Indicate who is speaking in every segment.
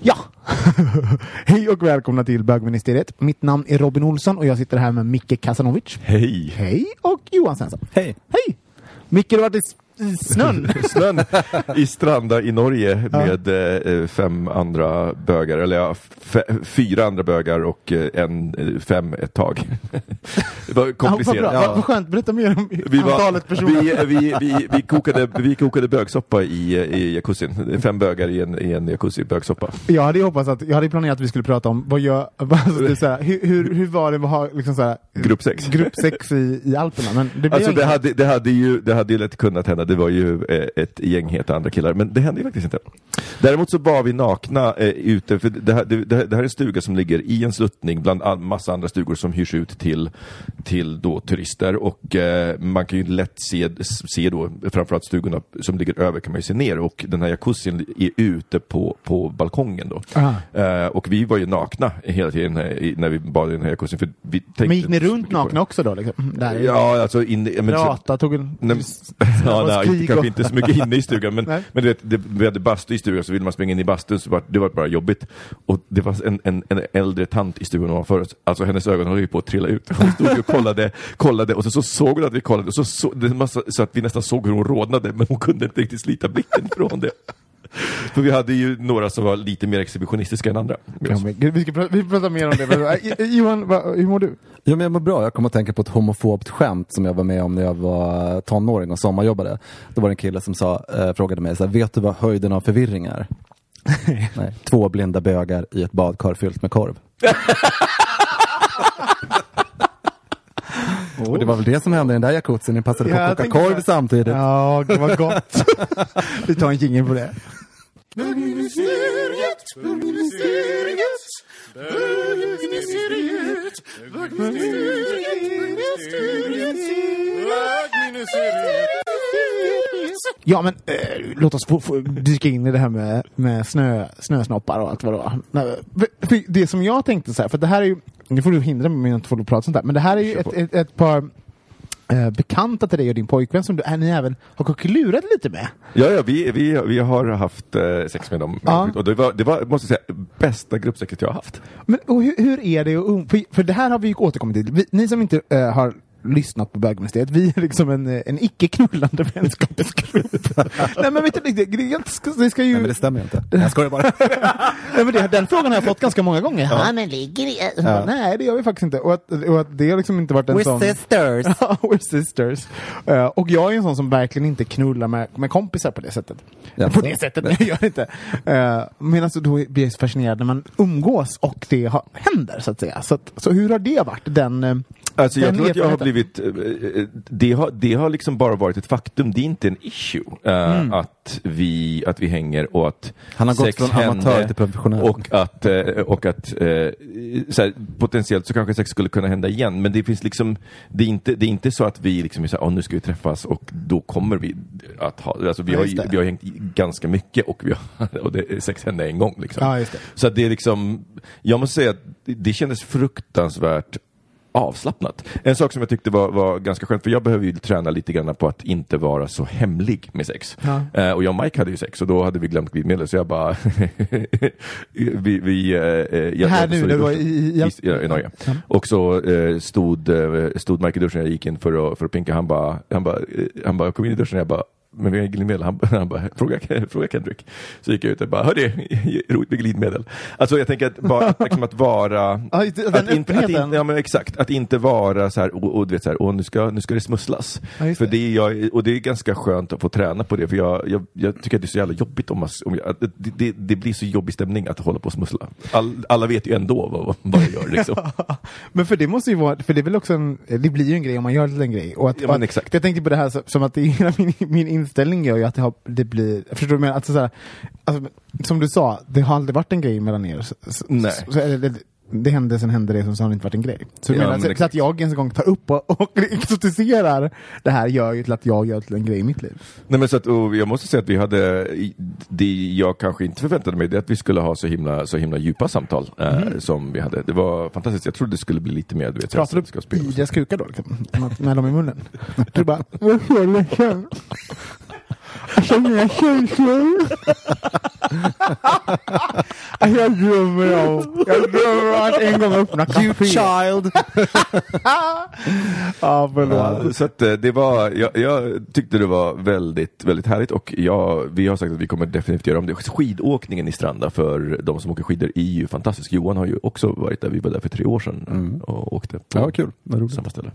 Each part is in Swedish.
Speaker 1: Ja! Hej och välkomna till bögministeriet. Mitt namn är Robin Olsson och jag sitter här med Micke Kasanovic.
Speaker 2: Hej!
Speaker 1: Hej! Och Johan Svensson.
Speaker 2: Hej!
Speaker 1: Hej! Micke, du har varit snön.
Speaker 2: Snön i Stranda i Norge med eh, fem andra bögar, eller ja, fyra andra bögar och eh, en, eh, fem ett tag. Det var
Speaker 1: Ja, vad,
Speaker 2: komplicerat.
Speaker 1: bra. Vad, vad skönt, berätta mer om
Speaker 2: Vi, var,
Speaker 1: antalet personer.
Speaker 2: vi, vi, vi, vi, kokade, vi kokade bögsoppa i, i jacuzzin. Fem bögar i en, i en jacuzzi, bögsoppa.
Speaker 1: Jag hade hoppats att, jag hade planerat att vi skulle prata om vad vad, alltså, det är så här, hur, hur, hur var det att ha liksom
Speaker 2: Gruppsex.
Speaker 1: gruppsex i, i Alperna? Men det
Speaker 2: Alltså det hade, det, hade ju, det hade ju lätt kunnat hända, det var ju eh, ett gäng heta andra killar, men det hände ju faktiskt inte. Däremot så var vi nakna eh, ute, för det här, det, det här är en stuga som ligger i en sluttning bland all, massa andra stugor som hyrs ut till, till då turister och eh, man kan ju lätt se, se då, framförallt stugorna som ligger över kan man ju se ner och den här jacuzzin är ute på, på balkongen då. Eh, och vi var ju nakna hela tiden eh, när vi badade i den här jacuzzin. För vi tänkte
Speaker 1: Men gick ni runt nakna också då? Liksom? Mm, Där.
Speaker 2: Ja, alltså in, men,
Speaker 1: Prata, tog en...
Speaker 2: Nej, ja, nej,
Speaker 1: skrik
Speaker 2: inte, kanske
Speaker 1: och-
Speaker 2: inte så mycket inne i stugan, men, men du vet, det, vi hade bastu i stugan, så ville man springa in i bastun så var det var bara jobbigt. Och det var en, en, en äldre tant i stugan ovanför oss, alltså hennes ögon höll ju på att trilla ut. Hon stod och kollade, kollade och så, så såg hon att vi kollade, och så, så, massa, så att vi nästan såg hur hon rodnade, men hon kunde inte riktigt slita blicken från det. För vi hade ju några som var lite mer exhibitionistiska än andra.
Speaker 1: Ja, men, gud, vi ska prata, vi pratar mer om det. Men, äh, Johan, va, hur mår du?
Speaker 3: Jo, men jag mår bra. Jag kommer att tänka på ett homofobt skämt som jag var med om när jag var tonåring och sommarjobbade. Då var det en kille som sa, eh, frågade mig, så här, vet du vad höjden av förvirring är? Nej, två blinda bögar i ett badkar fyllt med korv. Och det var väl det som hände i den där jacuzzin, ni passade på
Speaker 1: Ja,
Speaker 3: att koka korv samtidigt.
Speaker 1: Ja, det var gott. vi tar en jingel på det. Ja, men eh, låt oss få, få dyka in i det här med, med snö, snösnoppar och allt vad det var. Det som jag tänkte så här, för det här är ju, nu får du hindra mig att få prata sånt här, men det här är ju ett, ett, ett par eh, bekanta till dig och din pojkvän som du, är ni även har kuckelurat lite med.
Speaker 2: Ja, ja vi, vi, vi har haft eh, sex med dem.
Speaker 1: Ja.
Speaker 2: Och det var, det var, måste jag säga, bästa gruppsexet jag har haft.
Speaker 1: Men hur, hur är det um, för, för det här har vi ju återkommit till. Vi, ni som inte eh, har lyssnat på bögministeriet, vi är liksom en, eh, en icke-knullande vänskapsgrupp. Nej men vet du, det, det, det, ska, det ska ju...
Speaker 3: Nej, men det stämmer ju inte. Jag skojar bara.
Speaker 1: Nej, men det, den frågan har jag fått ganska många gånger. Ja, men ligger i... Nej, det gör vi faktiskt inte. Och att, och att det har liksom inte varit en sån...
Speaker 3: sisters.
Speaker 1: Ja, We're sisters. Eh, och jag är en sån som verkligen inte knullar med, med kompisar på det sättet.
Speaker 3: Ja.
Speaker 1: På det sättet, nej, jag gör inte. Uh, men alltså, då blir jag så fascinerad när man umgås och det har, händer, så att säga. Så, att, så hur har det varit, den
Speaker 2: Alltså jag
Speaker 1: den
Speaker 2: tror att jag har
Speaker 1: erfarenheten?
Speaker 2: Blivit, eh, eh, det har, det har liksom bara varit ett faktum, det är inte en issue eh, att, vi, att vi hänger och att
Speaker 3: Han har gått
Speaker 2: sex
Speaker 3: från amatör
Speaker 2: hände
Speaker 3: till professionell.
Speaker 2: Och att, eh, och att eh, så här, potentiellt så kanske sex skulle kunna hända igen, men det finns liksom, det är inte, det är inte så att vi liksom är så här, "Åh, nu ska vi träffas och då kommer vi att ha, alltså vi
Speaker 1: Ja,
Speaker 2: har,
Speaker 1: det.
Speaker 2: vi har hängt ganska mycket och, vi har, och det, sex hände en gång liksom.
Speaker 1: Ja, just det.
Speaker 2: Så att det är liksom, jag måste säga att det- det kändes fruktansvärt avslappnat. En sak som jag tyckte var, var ganska skönt, för jag behöver ju träna lite grann på att inte vara så hemlig med sex.
Speaker 1: Ja.
Speaker 2: Eh, och jag och Mike hade ju sex och då hade vi glömt glidmedel så jag bara... vi, vi, eh, eh, jag,
Speaker 1: Här nu, det var i- i-
Speaker 2: i, i, Norge. Och så eh, stod, eh, stod Mike i duschen, jag gick in för att, för att pinka, han bara, han bara, eh, han bara, kom in i duschen och jag bara har glidmedel. Han, han bara, fråga, fråga Kendrick. Så gick jag ut och bara, hörni, roligt med glidmedel. Alltså jag tänker att, bara, att, liksom att vara...
Speaker 1: Det, den
Speaker 2: att inte, att inte, ja men exakt, att inte vara så här, och, och du vet så här, och nu ska, nu ska det smusslas.
Speaker 1: Just
Speaker 2: för
Speaker 1: det.
Speaker 2: det är jag, och det är ganska skönt att få träna på det, för jag, jag, jag tycker att det är så jävla jobbigt om man, om jag, det, det, det blir så jobbig stämning att hålla på och smussla. All, alla vet ju ändå vad, vad jag gör liksom.
Speaker 1: Men för det måste ju vara, för det är väl också en, det blir ju en grej om man gör en grej. Och att,
Speaker 2: Ja, men exakt.
Speaker 1: Jag tänkte på det här som att det, hela min, min inställning gör ju att det, har, det blir, förstår du menar? Alltså, så här, alltså, som du sa, det har aldrig varit en grej mellan er. Så,
Speaker 2: Nej.
Speaker 1: Så, så, eller, det, det hände, sen hände det, så har det inte varit en grej. Så, jag
Speaker 2: Ja,
Speaker 1: menar,
Speaker 2: men
Speaker 1: så, så
Speaker 2: exakt.
Speaker 1: att jag ens en gång tar upp och, och exotiserar det här gör ju till att jag gör det till en grej i mitt liv.
Speaker 2: Nej, men så att, jag måste säga att vi hade, det jag kanske inte förväntade mig, det är att vi skulle ha så himla, så himla djupa samtal eh, som vi hade. Det var fantastiskt, jag trodde det skulle bli lite mer, du vet, så
Speaker 1: Pratar du i
Speaker 2: så.
Speaker 1: deras kukar då? Liksom, med- dem i munnen? Du bara, jag så ledsen. Jag känner känslor. Jag drömmer om, jag drömmer om att en gång öppna café.
Speaker 3: child!
Speaker 1: Ja, förlåt.
Speaker 2: Ja, så att eh, det var, jag, jag tyckte det var väldigt, väldigt härligt och jag, vi har sagt att vi kommer definitivt göra om det. Skidåkningen i Stranda för de som åker skidor är ju fantastisk. Johan har ju också varit där, vi var där för tre år sedan och åkte på
Speaker 3: Ja, kul.
Speaker 2: Samma ställe.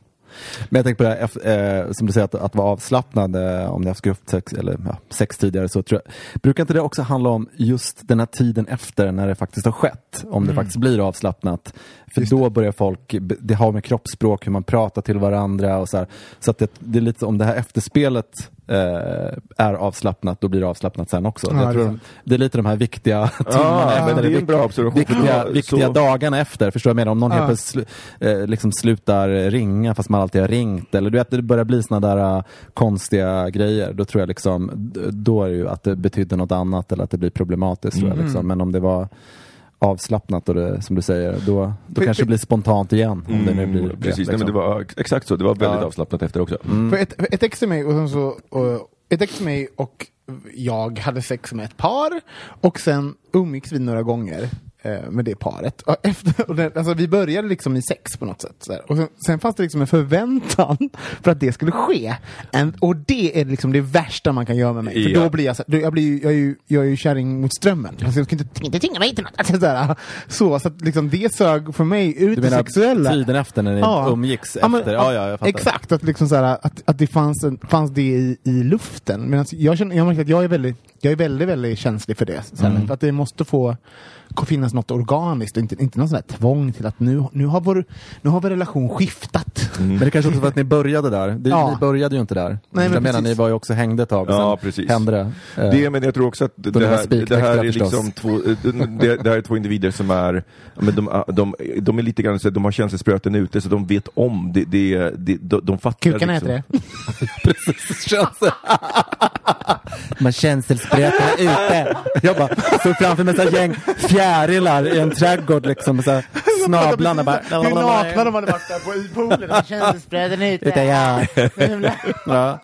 Speaker 3: Men jag tänker på det här, eh, som du säger, att, att vara avslappnad eh, om ni har haft gruppsex eller ja, sex tidigare. Så tror jag, brukar inte det också handla om just den här tiden efter när det faktiskt har skett? Om det faktiskt blir avslappnat. För då börjar folk, det har med kroppsspråk, hur man pratar till varandra och så här. Så att det, det är lite om det här efterspelet eh, är avslappnat, då blir det avslappnat sen också.
Speaker 1: Ja,
Speaker 3: jag
Speaker 1: det är
Speaker 3: tror,
Speaker 1: sant.
Speaker 3: det är lite de här viktiga timmarna
Speaker 2: Ja,
Speaker 3: efter.
Speaker 2: men det är
Speaker 3: vik-
Speaker 2: en bra observation.
Speaker 3: Viktiga,
Speaker 2: Ja,
Speaker 3: viktiga
Speaker 2: så-
Speaker 3: dagarna efter, förstår du vad jag menar? Om någon
Speaker 1: Ja.
Speaker 3: helt plötsligt eh, liksom slutar ringa fast man alltid har ringt. Eller du vet, det börjar bli såna där uh, konstiga grejer. Då tror jag liksom, då är det ju att det betyder något annat eller att det blir problematiskt. Tror jag,
Speaker 1: Mm.
Speaker 3: liksom. Men om det var avslappnat och det, som du säger, då, då
Speaker 1: För-
Speaker 3: kanske det blir spontant igen. Om det nu blir
Speaker 2: Mm, precis,
Speaker 3: det,
Speaker 2: Nej, men det
Speaker 3: liksom.
Speaker 2: var exakt så. Det var väldigt
Speaker 3: Ja.
Speaker 2: avslappnat efter också.
Speaker 1: För ett, ett ex till mig och, sen så, och ett ex till mig och jag hade sex med ett par och sen umgicks vi några gånger med det paret. Och efter, och det, alltså, vi började liksom i sex på något sätt. Och sen, sen fanns det liksom en förväntan för att det skulle ske. En, och det är liksom det värsta man kan göra med mig. För
Speaker 2: Ja.
Speaker 1: då blir jag så, då, jag, blir, jag, är ju, jag är ju kärring mot strömmen. Alltså, jag ska inte, inte tvinga mig till något. Alltså, så, så, så att liksom, det sög för mig ut det sexuella.
Speaker 3: tiden efter när ni
Speaker 1: Ja.
Speaker 3: umgicks
Speaker 1: Ja, men,
Speaker 3: efter? Ja, ja, jag fattar.
Speaker 1: Exakt, att, liksom så här, att, att det fanns, en, fanns det i, i luften. Men jag, känner, jag märker att jag är väldigt, jag är väldigt, väldigt känslig för det. Så här,
Speaker 3: Mm.
Speaker 1: För att det måste få finnas något organiskt och inte, inte någon sån här tvång till att nu, nu, har vår, nu har vår relation skiftat.
Speaker 3: Men det kanske också var att ni började där. Det,
Speaker 1: Ja.
Speaker 3: Ni började ju inte där.
Speaker 1: men
Speaker 3: jag menar, ni var ju också hängde ett tag. och
Speaker 2: Ja, precis.
Speaker 3: hände det. Eh,
Speaker 2: Det, men jag tror också att det här, det här är liksom två, det, det här är två individer som är, men de, de, de är lite grann så att de har känselspröten ute så de vet om, det, det, det, de, de fattar
Speaker 1: Kukarna
Speaker 2: liksom.
Speaker 1: heter det.
Speaker 3: Precis, känns Man känselsprötar ute. Jag bara såg framför mig ett gäng fjärilar i en trädgård liksom. Så här, snablarna bara...
Speaker 1: Hur nakna de hade varit där på, i poolen. Känselspröten ute.
Speaker 3: Utan jag. Ja.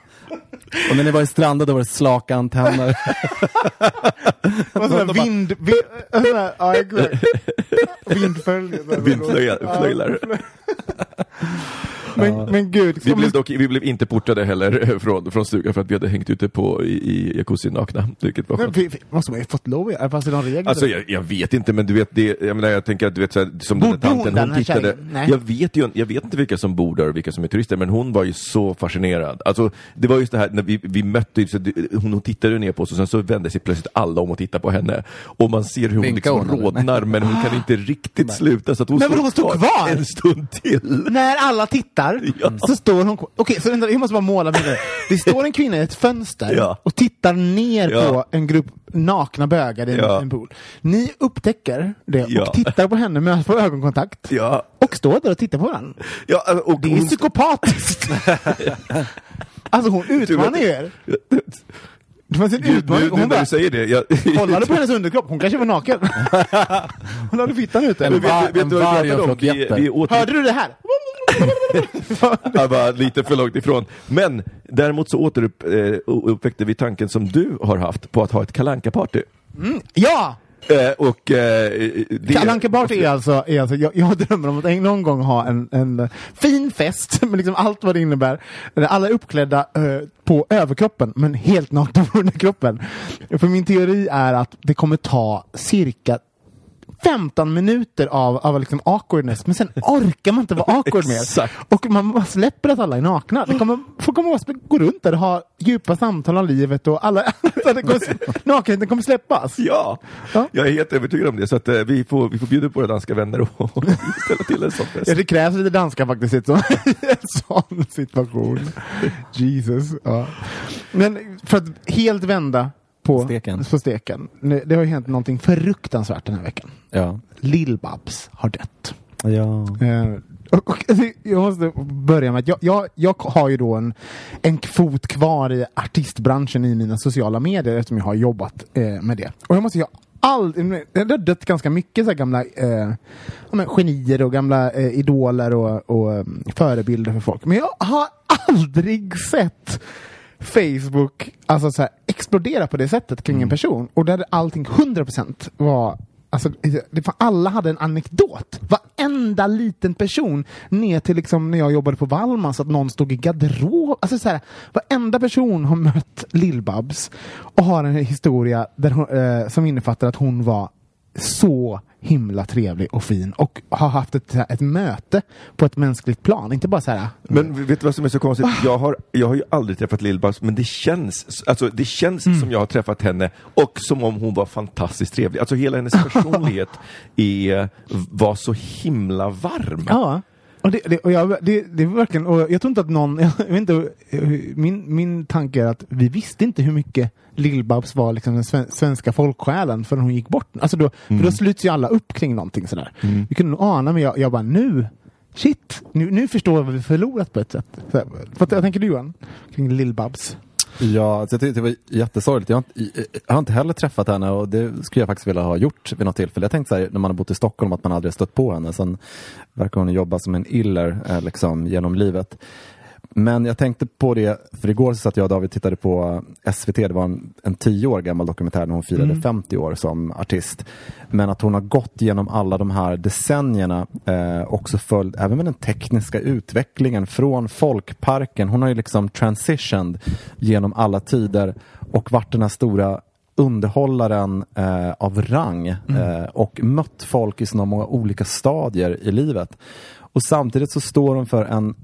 Speaker 3: Och när ni var i stranden då var det slaka antenner.
Speaker 1: Där vind... ja.
Speaker 2: Vindflöjlar.
Speaker 1: Men, men gud.
Speaker 2: Vi blev, dock, vi blev inte portade heller från, från stugan för att vi hade hängt ute på i, i jacuzzin nakna, vilket var
Speaker 1: Men vi- vi- Måste man ju fått lov? Fanns det någon regel?
Speaker 2: Alltså jag, jag vet inte men du vet, det, jag menar jag tänker att du vet så här, som den
Speaker 1: Bodde
Speaker 2: där
Speaker 1: hon
Speaker 2: tanten, hon
Speaker 1: den här
Speaker 2: tittade, jag vet ju, jag vet inte vilka som bor där och vilka som är turister men hon var ju så fascinerad. Alltså det var just det här när vi, vi mötte, så hon, hon tittade ner på oss och sen så vände sig plötsligt alla om och tittade på henne. Och man ser hur hon
Speaker 3: Vinkar
Speaker 2: liksom
Speaker 3: hon,
Speaker 2: rodnar men hon kan inte riktigt sluta så att hon
Speaker 1: Men vadå, hon stod kvar?
Speaker 2: en stund till.
Speaker 1: När alla tittar
Speaker 2: Ja.
Speaker 1: så står hon. Okej, så vänta, jag måste bara måla bilden. Det står en kvinna i ett fönster
Speaker 2: Ja.
Speaker 1: och tittar ner
Speaker 2: Ja.
Speaker 1: på en grupp nakna bögar i en,
Speaker 2: Ja.
Speaker 1: en pool. Ni upptäcker det och tittar på henne med får ögonkontakt och står där och tittar på varandra.
Speaker 2: och
Speaker 1: Det är
Speaker 2: hon,
Speaker 1: psykopatiskt! alltså hon utmanar ju er. Det fanns en utmaning. Hon
Speaker 2: när
Speaker 1: bara
Speaker 2: du säger det, jag,
Speaker 1: kollade på hennes underkropp. Hon kanske var naken. hon hade fittan ute.
Speaker 3: En
Speaker 2: Men vet, vet
Speaker 3: en
Speaker 2: du vad pratade om? Vi, åt
Speaker 1: Hörde du det här?
Speaker 2: Jag var lite för långt ifrån. Men däremot så återuppväckte eh, vi tanken som du har haft på att ha ett kalanka party
Speaker 1: Ja!
Speaker 2: Eh, och, eh, det,
Speaker 1: Kalle Anka Party är alltså, är alltså jag, jag drömmer om att en, någon gång ha en, en fin fest med liksom allt vad det innebär. Alla är uppklädda eh, på överkroppen men helt nakna på underkroppen. För min teori är att det kommer ta cirka 15 minuter av, av liksom awkwardness, men sen orkar man inte vara awkward mer. Och man bara släpper att alla är nakna. Det kommer, folk kommer gå runt där och ha djupa samtal om livet och alla, så det kommer, nakenheten kommer släppas.
Speaker 2: Ja,
Speaker 1: Ja.
Speaker 2: jag är helt övertygad om det. Så att, eh, vi, får, vi får bjuda på våra danska vänner och, och ställa till en sån fest.
Speaker 1: Ja, det krävs lite danska faktiskt i en sån situation. Jesus. Ja. Men för att helt vända på
Speaker 3: Steken.
Speaker 1: På steken. Nu, Det har ju hänt någonting fruktansvärt den här veckan.
Speaker 3: Ja.
Speaker 1: Lill-Babs har dött.
Speaker 3: Ja.
Speaker 1: Eh, och, och, jag måste börja med att jag, jag, jag har ju då en, en fot kvar i artistbranschen i mina sociala medier eftersom jag har jobbat eh, med det. Och jag måste säga, all, det har dött ganska mycket så här gamla eh, genier och gamla eh, idoler och, och eh, förebilder för folk. Men jag har aldrig sett Facebook alltså så här, explodera på det sättet kring en person. Och där allting 100% var Alltså, det alla hade en anekdot. Varenda liten person, ner till liksom när jag jobbade på Wallmans, att någon stod i garderob. Alltså, så här, varenda person har mött Lill-Babs och har en historia där hon, eh, som innefattar att hon var så himla trevlig och fin och har haft ett, ett möte på ett mänskligt plan. Inte bara så här.
Speaker 2: Men vet du vad som är så konstigt? Jag har, jag har ju aldrig träffat Lill-Babs, men det känns, alltså, det känns
Speaker 1: Mm.
Speaker 2: som jag har träffat henne och som om hon var fantastiskt trevlig. Alltså hela hennes personlighet är, var så himla varm.
Speaker 1: Ja. Och det, det, och jag, det, det var verkligen, och jag tror inte att någon, jag vet inte, min, min tanke är att vi visste inte hur mycket Lill-Babs var liksom den sven, svenska folksjälen förrän hon gick bort. Alltså då, För då sluts ju alla upp kring någonting sådär. Vi kunde nog ana, men jag, jag bara nu, shit, nu, nu förstår jag vad vi förlorat på ett sätt. Så, vad tänker du Johan? Kring Lill-Babs?
Speaker 3: Ja, alltså jag tyckte det var jättesorgligt. Jag har, inte, jag har inte heller träffat henne och det skulle jag faktiskt vilja ha gjort vid något tillfälle. Jag tänkte så här, när man har bott i Stockholm att man aldrig stött på henne. Sen verkar hon jobba som en iller eh, liksom, genom livet. Men jag tänkte på det, för igår så satt jag och David tittade på SVT, det var en, en tio år gammal dokumentär när hon firade 50 år som artist. Men att hon har gått genom alla de här decennierna, eh, också följt även med den tekniska utvecklingen från folkparken. Hon har ju liksom transitioned genom alla tider och varit den här stora underhållaren eh, av rang eh, och mött folk i så många olika stadier i livet. Och samtidigt så står hon för en Mm,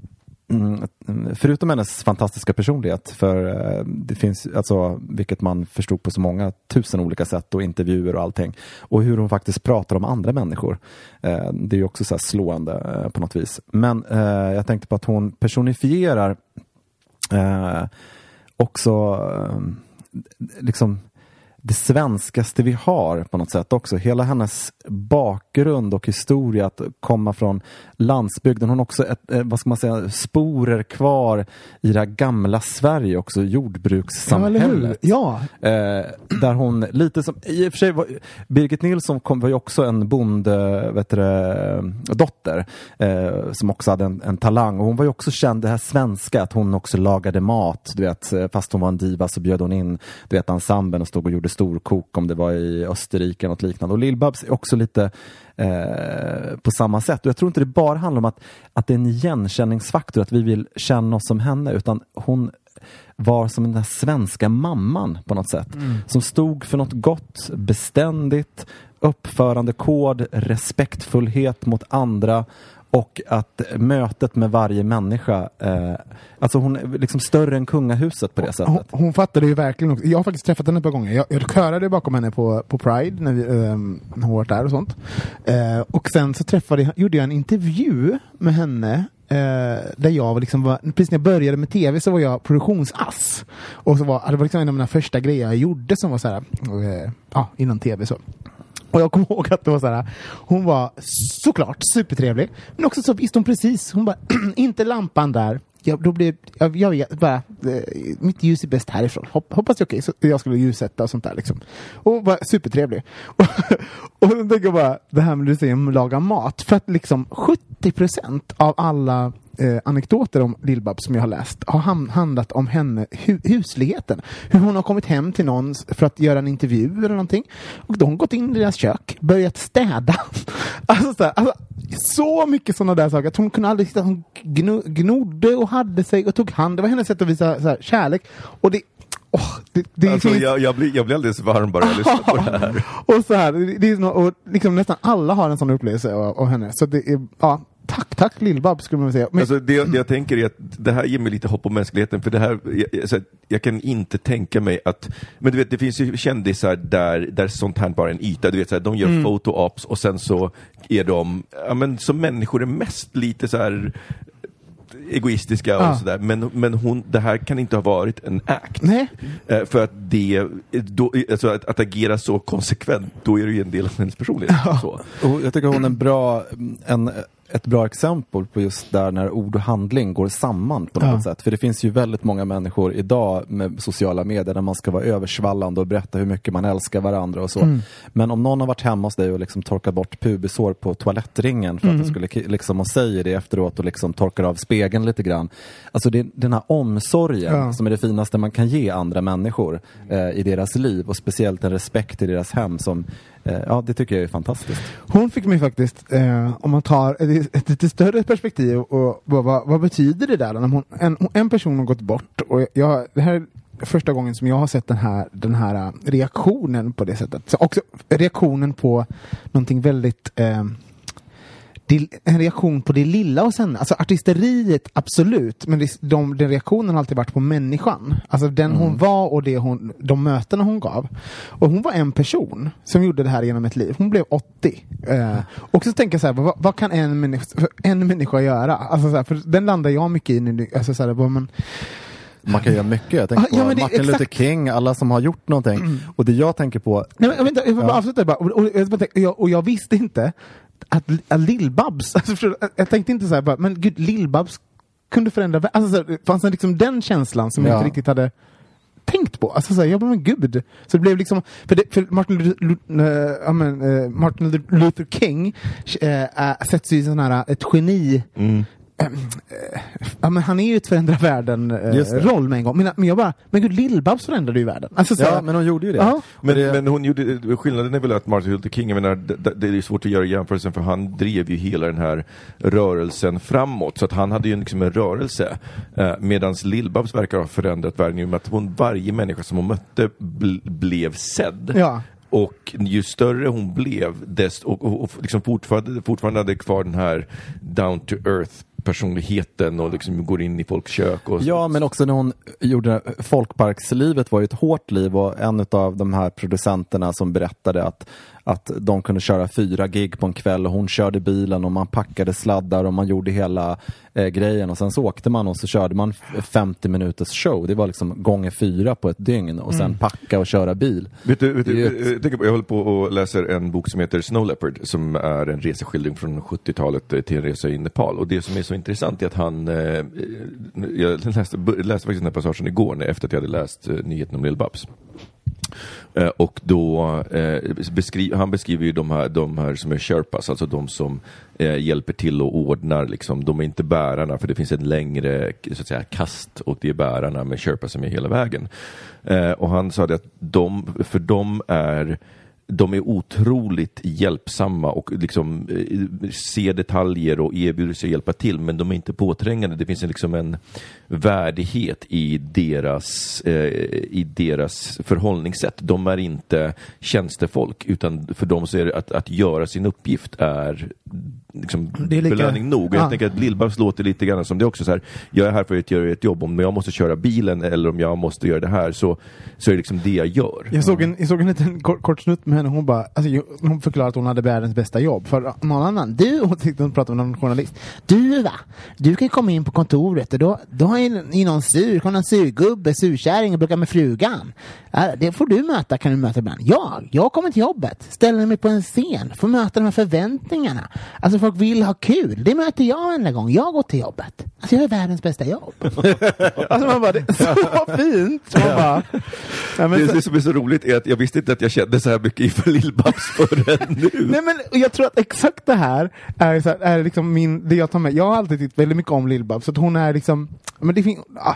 Speaker 3: Mm, förutom hennes fantastiska personlighet, för eh, det finns, alltså, vilket man förstod på så många tusen olika sätt och intervjuer och allting, och hur hon faktiskt pratar om andra människor. Eh, det är ju också så här slående eh, på något vis. Men jag tänkte på att hon personifierar också liksom det svenskaste vi har på något sätt också. Hela hennes bakgrund och historia att komma från landsbygden. Hon har också ett, eh, vad ska man säga, sporer kvar i det här gamla Sverige också, jordbrukssamhället.
Speaker 1: Ja,
Speaker 3: Eh, där hon lite som, i och för sig var, Birgit Nilsson kom, var ju också en bonde, vet du, det, dotter eh, som också hade en, en talang och hon var ju också känd det här svenska, att hon också lagade mat, du vet, eh, fast hon var en diva så bjöd hon in, du vet, ensemblen och stod och gjorde storkok om det var i Österrike eller något liknande. Och Lill-Babs är också lite eh, på samma sätt. Och jag tror inte det bara handlar om att, att det är en igenkänningsfaktor, att vi vill känna oss som henne, utan hon var som den där svenska mamman på något sätt. Som stod för något gott, beständigt, uppförandekod, respektfullhet mot andra och att mötet med varje människa, eh, alltså hon är liksom större än kungahuset på det
Speaker 1: Hon,
Speaker 3: sättet.
Speaker 1: hon fattade ju verkligen också. Jag har faktiskt träffat henne ett par gånger. Jag, jag körade bakom henne på, på Pride när, vi, ehm, när hon var där och sånt. Eh, och sen så träffade, jag- gjorde jag en intervju med henne eh, där jag var liksom var, precis när jag började med tv så var jag produktionsass. Och så var, det var liksom en av mina första grejer jag gjorde som var så här, eh, ja, innan tv så. Och jag kommer ihåg att det var så här, hon var såklart supertrevlig, men också så visste hon precis, hon bara, inte lampan där, jag, då blev, jag, jag vet bara, eh, mitt ljus är bäst härifrån. Hopp, hoppas det är okej, så jag skulle ljussätta och sånt där liksom. Och hon var supertrevlig. Och, och då tänker jag bara, det här med du säger om att laga mat, för att liksom 70 procent av alla eh, anekdoter om Lill-Babs som jag har läst har ham- handlat om henne, hu husligheten. Hur hon har kommit hem till någon för att göra en intervju eller någonting. Och då har gått in i deras kök, börjat städa. alltså, så, här, alltså, så mycket sådana där saker. Att hon kunde aldrig sitta, hon gno, gnodde och hade sig och tog hand. Det var hennes sätt att visa så här, kärlek. Och det, åh, det, det
Speaker 2: Alltså,
Speaker 1: finns...
Speaker 2: jag, jag, blir, jag blir alldeles varm bara jag lyssnar på det här.
Speaker 1: och så här, det- det är och liksom nästan alla har en sån upplevelse av, av henne. Så det är, ja, tack, tack Lill-Babs skulle man säga. Men,
Speaker 2: Alltså det, det jag tänker är att det här ger mig lite hopp om mänskligheten, för det här, jag, alltså, jag kan inte tänka mig att, men du vet det finns ju kändisar där, där sånt här bara är en yta, du vet så här, de gör
Speaker 1: Mm.
Speaker 2: photo-ops och sen så är de, ja men som människor är mest lite så här egoistiska och
Speaker 1: Ja.
Speaker 2: sådär, men, men hon, det här kan inte ha varit en act.
Speaker 1: nej,
Speaker 2: Eh, För att det, då, alltså att, att agera så konsekvent, då är det ju en del av hennes personlighet. Så.
Speaker 3: Och jag tycker hon är en bra, en, ett bra exempel på just där när ord och handling går samman på något
Speaker 1: Ja.
Speaker 3: sätt. För det finns ju väldigt många människor idag med sociala medier där man ska vara översvallande och berätta hur mycket man älskar varandra och så.
Speaker 1: Mm.
Speaker 3: Men om någon har varit hemma hos dig och liksom torkat bort pubisår på toalettringen för att
Speaker 1: Mm.
Speaker 3: skulle liksom och säger det efteråt och liksom torkar av spegeln lite grann. Alltså det, den här omsorgen
Speaker 1: Ja.
Speaker 3: som är det finaste man kan ge andra människor eh, i deras liv och speciellt en respekt i deras hem som Eh, ja, det tycker jag är fantastiskt.
Speaker 1: hon fick mig faktiskt, eh, om man tar ett, ett lite större perspektiv, och vad, vad, vad betyder det där? När hon, en, en person har gått bort och jag, det här är första gången som jag har sett den här, den här reaktionen på det sättet. Så också reaktionen på någonting väldigt eh, det, en reaktion på det lilla hos henne. Alltså artisteriet, absolut, men det, de, den reaktionen har alltid varit på människan. Alltså den hon var och det hon, de mötena hon gav. Och hon var en person som gjorde det här genom ett liv. Hon blev 80. Eh, och så tänker jag så här, vad, vad kan en människa, en människa göra? Alltså så här, för den landar jag mycket i nu. Alltså så här, vad man,
Speaker 3: Man kan göra mycket. Jag tänker
Speaker 1: ja,
Speaker 3: på Martin Luther
Speaker 1: exakt.
Speaker 3: King, alla som har gjort någonting. Och det jag tänker på,
Speaker 1: Nej, men, vänta, jag vill bara
Speaker 3: Ja.
Speaker 1: avsluta bara. Och, och, och, jag, och jag visste inte att, att Lill-Babs, alltså, jag tänkte inte så här bara, men gud, Lill-Babs kunde förändra. Alltså, så här, fanns det liksom den känslan som jag
Speaker 3: Ja.
Speaker 1: inte riktigt hade tänkt på. Alltså så här, jag bara, men gud. Så det blev liksom, för, det, för Martin, Luther, Lu- eh, ja, men, eh, Martin Luther- King äh, äh, sätts ju i sån här, ett geni
Speaker 2: Mm.
Speaker 1: Eh, Ja, men han är ju ett förändra världen-roll med en gång. Men, men jag bara, men gud, Lill-Babs förändrade ju världen. Alltså, så
Speaker 3: ja
Speaker 1: här-
Speaker 3: men hon gjorde ju det.
Speaker 1: Ja.
Speaker 2: Men,
Speaker 3: det
Speaker 2: men hon gjorde, skillnaden är väl att Martin Luther King, jag menar, det, det är svårt att göra jämförelsen för han drev ju hela den här rörelsen framåt, så att han hade ju liksom en rörelse. Eh, Medan Lill-Babs verkar ha förändrat världen i och med att hon, varje människa som hon mötte bl, blev sedd.
Speaker 1: Ja.
Speaker 2: Och ju större hon blev, desto, och, och, och liksom fortfarande, fortfarande hade kvar den här down to earth personligheten och liksom går in i folks kök. Och,
Speaker 3: Ja, men också när hon gjorde Folkparkslivet var ju ett hårt liv och en av de här producenterna som berättade att, att de kunde köra fyra gig på en kväll och hon körde bilen och man packade sladdar och man gjorde hela eh, grejen och sen så åkte man och så körde man f- 50 minuters show. Det var liksom gånger fyra på ett dygn och sen packa och köra bil.
Speaker 2: Vet du, vet du,
Speaker 3: ett-
Speaker 2: jag, tänker på, jag håller på och läser en bok som heter Snow Leopard som är en reseskildring från 70-talet eh, till en resa i Nepal. Och det som är så intressant är att han, eh, jag läste, läste faktiskt den här passagen igår efter att jag hade läst eh, nyheten om Lill-Babs. Eh, Eh, och då eh, beskri han beskriver ju de här, de här som är sherpas, alltså de som eh, hjälper till och ordnar. Liksom. De är inte bärarna, för det finns en längre så att säga, kast och det är bärarna med sherpas som är hela vägen. Eh, och han sa det att de, för dem är de är otroligt hjälpsamma och liksom eh, ser detaljer och erbjuder sig att hjälpa till, men de är inte påträngande. Det finns en, liksom en värdighet i deras, eh, i deras förhållningssätt. De är inte tjänstefolk, utan för dem så är det att, att göra sin uppgift är liksom
Speaker 1: Det är lika-
Speaker 2: belöning nog. Och jag
Speaker 1: Ja.
Speaker 2: tänker att Lill-Babs låter lite grann som det också så här, jag är här för att göra ett jobb, om jag måste köra bilen eller om jag måste göra det här så, så är det liksom det jag gör.
Speaker 1: Jag såg en, jag såg en liten kort, kort snutt med henne, hon bara, alltså, hon förklarade att hon hade världens bästa jobb. För någon annan, du, hon tyckte hon pratade med någon journalist. Du va, du kan komma in på kontoret och då, då är ni någon sur, någon surgubbe, surkärring och bråkar med frugan. Det får du möta, kan du möta ibland. Jag, jag kommer till jobbet, ställer mig på en scen, får möta de här förväntningarna. Alltså folk vill ha kul. Det möter jag varenda gång jag går till jobbet. Alltså jag är världens bästa jobb. alltså man bara, det är så fint. Man bara, ja, men
Speaker 2: Det,
Speaker 1: så-
Speaker 2: det som är så roligt är att jag visste inte att jag kände så här mycket inför Lill-Babs förrän nu.
Speaker 1: Nej men jag tror att exakt det här är, så här, är liksom min, det jag tar med. Jag har alltid tyckt väldigt mycket om Lill-Babs, så att hon är liksom, men det fin, ah,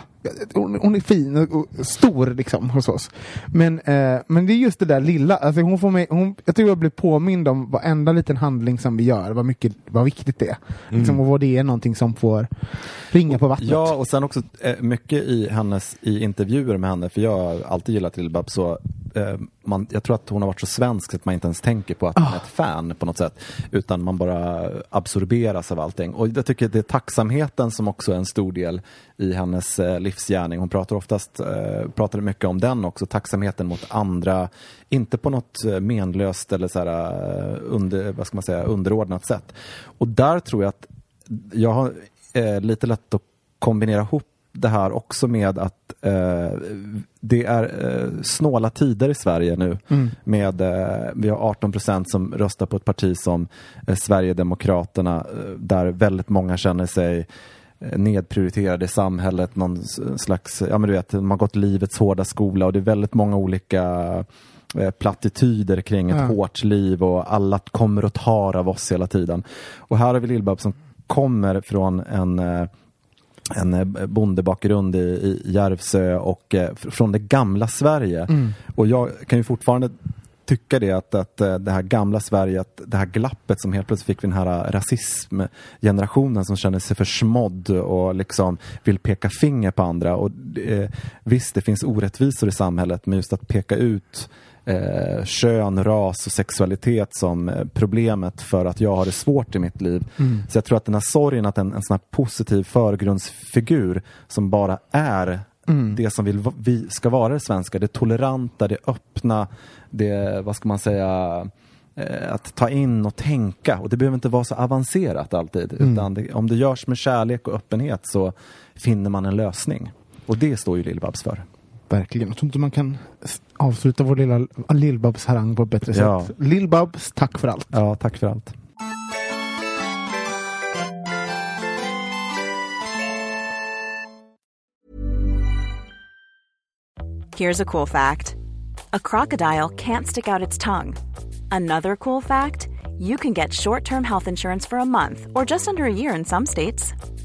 Speaker 1: hon, hon är fin och, och stor liksom hos oss. Men, eh, men det är just det där lilla, alltså hon får mig, hon, jag tror jag blir påmind om varenda liten handling som vi gör, vad, mycket, vad viktigt det är. Liksom, och vad det är någonting som får ringa på vattnet.
Speaker 3: Ja, och sen också eh, mycket i hennes i intervjuer med henne, för jag har alltid gillat Lill-Babs, så eh, man, jag tror att hon har varit så svensk att man inte ens tänker på att hon är ett fan på något sätt, utan man bara absorberas av allting. Och jag tycker det är tacksamheten som också är en stor del i hennes eh, livsgärning. Hon pratar oftast, eh, pratade mycket om den också, tacksamheten mot andra, inte på något eh, menlöst eller så här, under, vad ska man säga, underordnat sätt. Och där tror jag att jag har eh, lite lätt att kombinera ihop det här också med att eh, det är eh, snåla tider i Sverige nu. Med, eh, vi har 18 procent som röstar på ett parti som eh, Sverigedemokraterna eh, där väldigt många känner sig eh, nedprioriterade i samhället, någon slags, ja men du vet, de har gått livets hårda skola och det är väldigt många olika plattityder kring ett
Speaker 1: Ja.
Speaker 3: hårt liv och alla kommer och tar av oss hela tiden. Och här har vi Lill-Babs som kommer från en en eh, bondebakgrund i, i Järvsö och eh, fr- från det gamla Sverige. Och jag kan ju fortfarande tycka det att, att eh, det här gamla Sverige, att det här glappet som helt plötsligt fick vi den här rasismgenerationen som känner sig försmådd och liksom vill peka finger på andra. Och eh, visst, det finns orättvisor i samhället, men just att peka ut eh, kön, ras och sexualitet som eh, problemet för att jag har det svårt i mitt liv. Så jag tror att den här sorgen, att en, en sån här positiv förgrundsfigur som bara är det som vill, vi ska vara det svenska, det toleranta, det öppna, det, vad ska man säga, eh, att ta in och tänka. Och det behöver inte vara så avancerat alltid, utan det, om det görs med kärlek och öppenhet så finner man en lösning. Och det står ju Lill-Babs för.
Speaker 1: Verkligen. Jag tror inte man kan avsluta vår lilla Lill-Babs harang på ett bättre
Speaker 3: Ja.
Speaker 1: sätt. Lill-Babs, tack för allt.
Speaker 3: Ja, tack för allt.
Speaker 4: Here's a cool fact a crocodile can't stick out its tongue. Another cool fact you can get short term health insurance for a month or just under a year in some states.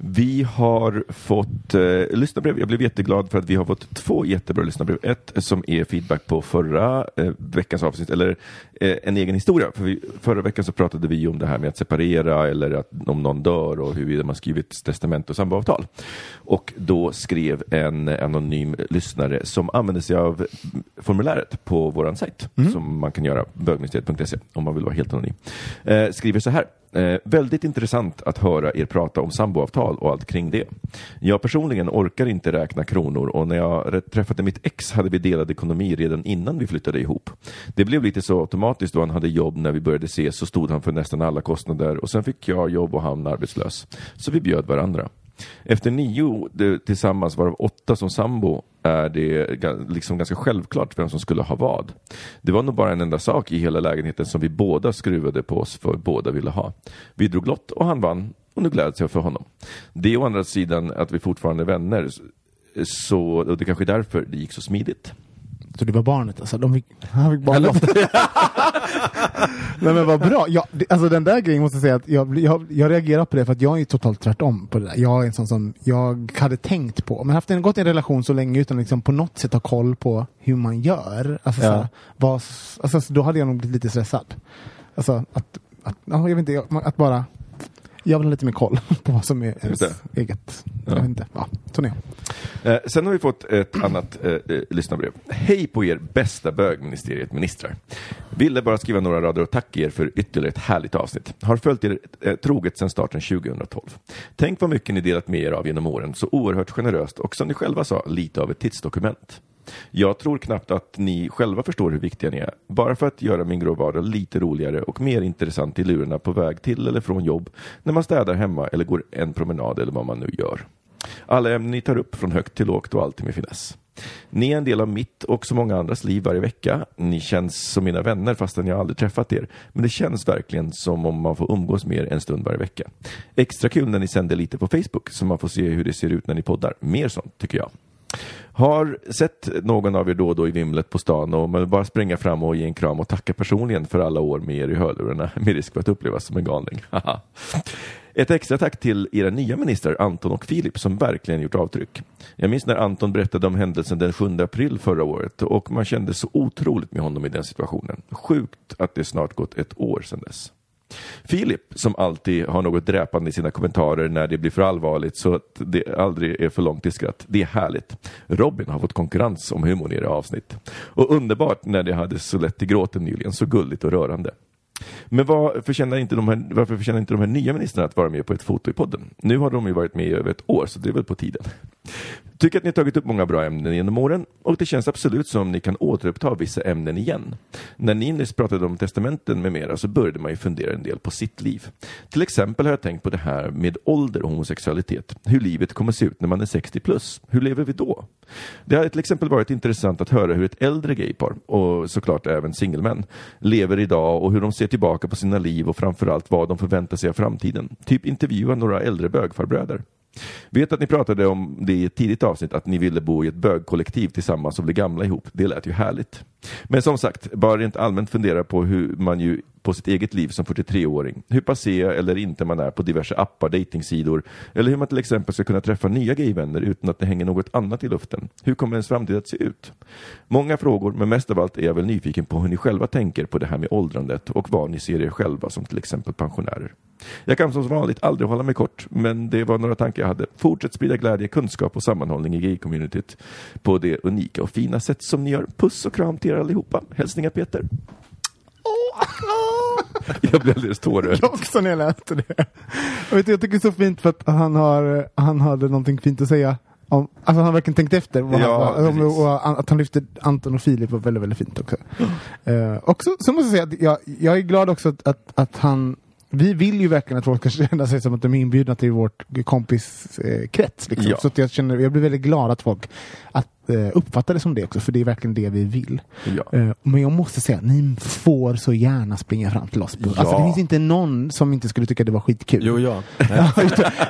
Speaker 2: Vi har fått eh, lyssnarbrev. Jag blev jätteglad för att vi har fått två jättebra lyssnarbrev. Ett som är feedback på förra eh, veckans avsnitt, eller eh, en egen historia. För vi, förra veckan så pratade vi om det här med att separera eller att om någon dör och huruvida man skrivit testament och samboavtal. Och då skrev en anonym lyssnare som använde sig av formuläret på vår sajt som man kan göra, bögministeriet.se om man vill vara helt anonym. Eh, skriver så här. Eh, väldigt intressant att höra er prata om samboavtal och allt kring det. Jag personligen orkar inte räkna kronor och när jag träffade mitt ex hade vi delad ekonomi redan innan vi flyttade ihop. Det blev lite så automatiskt då han hade jobb när vi började ses så stod han för nästan alla kostnader och sen fick jag jobb och han arbetslös. Så vi bjöd varandra. Efter nio det, tillsammans, varav åtta som sambo, är det liksom ganska självklart vem som skulle ha vad. Det var nog bara en enda sak i hela lägenheten som vi båda skruvade på oss för båda ville ha. Vi drog lott och han vann och nu gläds jag för honom. Det är å andra sidan att vi fortfarande är vänner, så, och det är kanske är därför det gick så smidigt.
Speaker 1: Så det var barnet alltså? De fick, han fick barnet. Nej men vad bra. Jag, alltså den där grejen måste jag säga att jag, jag, jag reagerar på det för att jag är totalt tvärtom på det där. Jag är en sån som jag hade tänkt på, men haft en, gått i en relation så länge utan liksom på något sätt ha koll på hur man gör. Alltså,
Speaker 3: Ja.
Speaker 1: så här, vad, alltså så då hade jag nog blivit lite stressad. Alltså att, att ja, jag vet inte, jag- att bara jag vill ha lite mer koll på vad som är ens eget.
Speaker 2: Ja.
Speaker 1: Jag vet inte. Ja, så är.
Speaker 2: Eh, sen har vi fått ett annat eh, eh, lyssnarbrev. Hej på er bästa bögministeriet ministrar. Ville bara skriva några rader och tacka er för ytterligare ett härligt avsnitt. Har följt er eh, troget sedan starten 2012. Tänk vad mycket ni delat med er av genom åren, så oerhört generöst och som ni själva sa, lite av ett tidsdokument. Jag tror knappt att ni själva förstår hur viktiga ni är. Bara för att göra min grå vardag lite roligare och mer intressant i lurarna på väg till eller från jobb, när man städar hemma eller går en promenad eller vad man nu gör. Alla ämnen ni tar upp från högt till lågt och alltid med finess. Ni är en del av mitt och så många andras liv varje vecka. Ni känns som mina vänner fastän jag aldrig träffat er. Men det känns verkligen som om man får umgås med er en stund varje vecka. Extra kul när ni sänder lite på Facebook så man får se hur det ser ut när ni poddar. Mer sånt tycker jag. Har sett någon av er då och då i vimlet på stan och man vill bara springa fram och ge en kram och tacka personligen för alla år med er i hörlurarna med risk för att upplevas som en galning. Ett extra tack till era nya ministrar Anton och Filip som verkligen gjort avtryck. Jag minns när Anton berättade om händelsen den 7 april förra året och man kände så otroligt med honom i den situationen. Sjukt att det snart gått ett år sedan dess. Filip, som alltid har något dräpande i sina kommentarer när det blir för allvarligt så att det aldrig är för långt till skratt. Det är härligt. Robin har fått konkurrens om humorn i era avsnitt. Och underbart när det hade så lätt till gråten nyligen, så gulligt och rörande. Men vad förtjänar inte de här, varför förtjänar inte de här nya ministrarna att vara med på ett foto i podden? Nu har de ju varit med i över ett år, så det är väl på tiden. Tycker att ni har tagit upp många bra ämnen genom åren och det känns absolut som ni kan återuppta vissa ämnen igen. När ni nyss pratade om testamenten med mera så började man ju fundera en del på sitt liv. Till exempel har jag tänkt på det här med ålder och homosexualitet. Hur livet kommer se ut när man är 60 plus. Hur lever vi då? Det har till exempel varit intressant att höra hur ett äldre gaypar, och såklart även singelmän, lever idag och hur de ser tillbaka på sina liv och framförallt vad de förväntar sig av framtiden. Typ intervjua några äldre bögfarbröder. Vet att ni pratade om det i ett tidigt avsnitt, att ni ville bo i ett bögkollektiv tillsammans och bli gamla ihop. Det lät ju härligt. Men som sagt, bara rent allmänt fundera på hur man ju på sitt eget liv som 43-åring, hur passé eller inte man är på diverse appar, datingsidor eller hur man till exempel ska kunna träffa nya gayvänner utan att det hänger något annat i luften. Hur kommer ens framtid att se ut? Många frågor, men mest av allt är jag väl nyfiken på hur ni själva tänker på det här med åldrandet och vad ni ser er själva som till exempel pensionärer. Jag kan som vanligt aldrig hålla mig kort, men det var några tankar jag hade. Fortsätt sprida glädje, kunskap och sammanhållning i gay-communityt på det unika och fina sätt som ni gör. Puss och kram till er allihopa. Hälsningar Peter. Jag blev alldeles tårögd.
Speaker 1: Jag också när jag läste det. Jag, vet, jag tycker det är så fint för att han, har, han hade någonting fint att säga. Om, alltså han har verkligen tänkt efter. Vad
Speaker 2: Ja,
Speaker 1: han, och, och, att han lyfte Anton och Filip var väldigt, väldigt fint också. Uh, också så måste jag säga att jag, jag är glad också att, att, att han vi vill ju verkligen att folk ska känna sig som att de är inbjudna till vårt kompiskrets. Eh, liksom.
Speaker 2: Ja.
Speaker 1: Så att jag, känner, jag blir väldigt glad att folk att, eh, uppfattar det som det också, för det är verkligen det vi vill.
Speaker 2: Ja.
Speaker 1: Eh, men jag måste säga, ni får så gärna springa fram till oss. Alltså,
Speaker 2: Ja.
Speaker 1: det finns inte någon som inte skulle tycka det var skitkul.
Speaker 3: Jo, ja.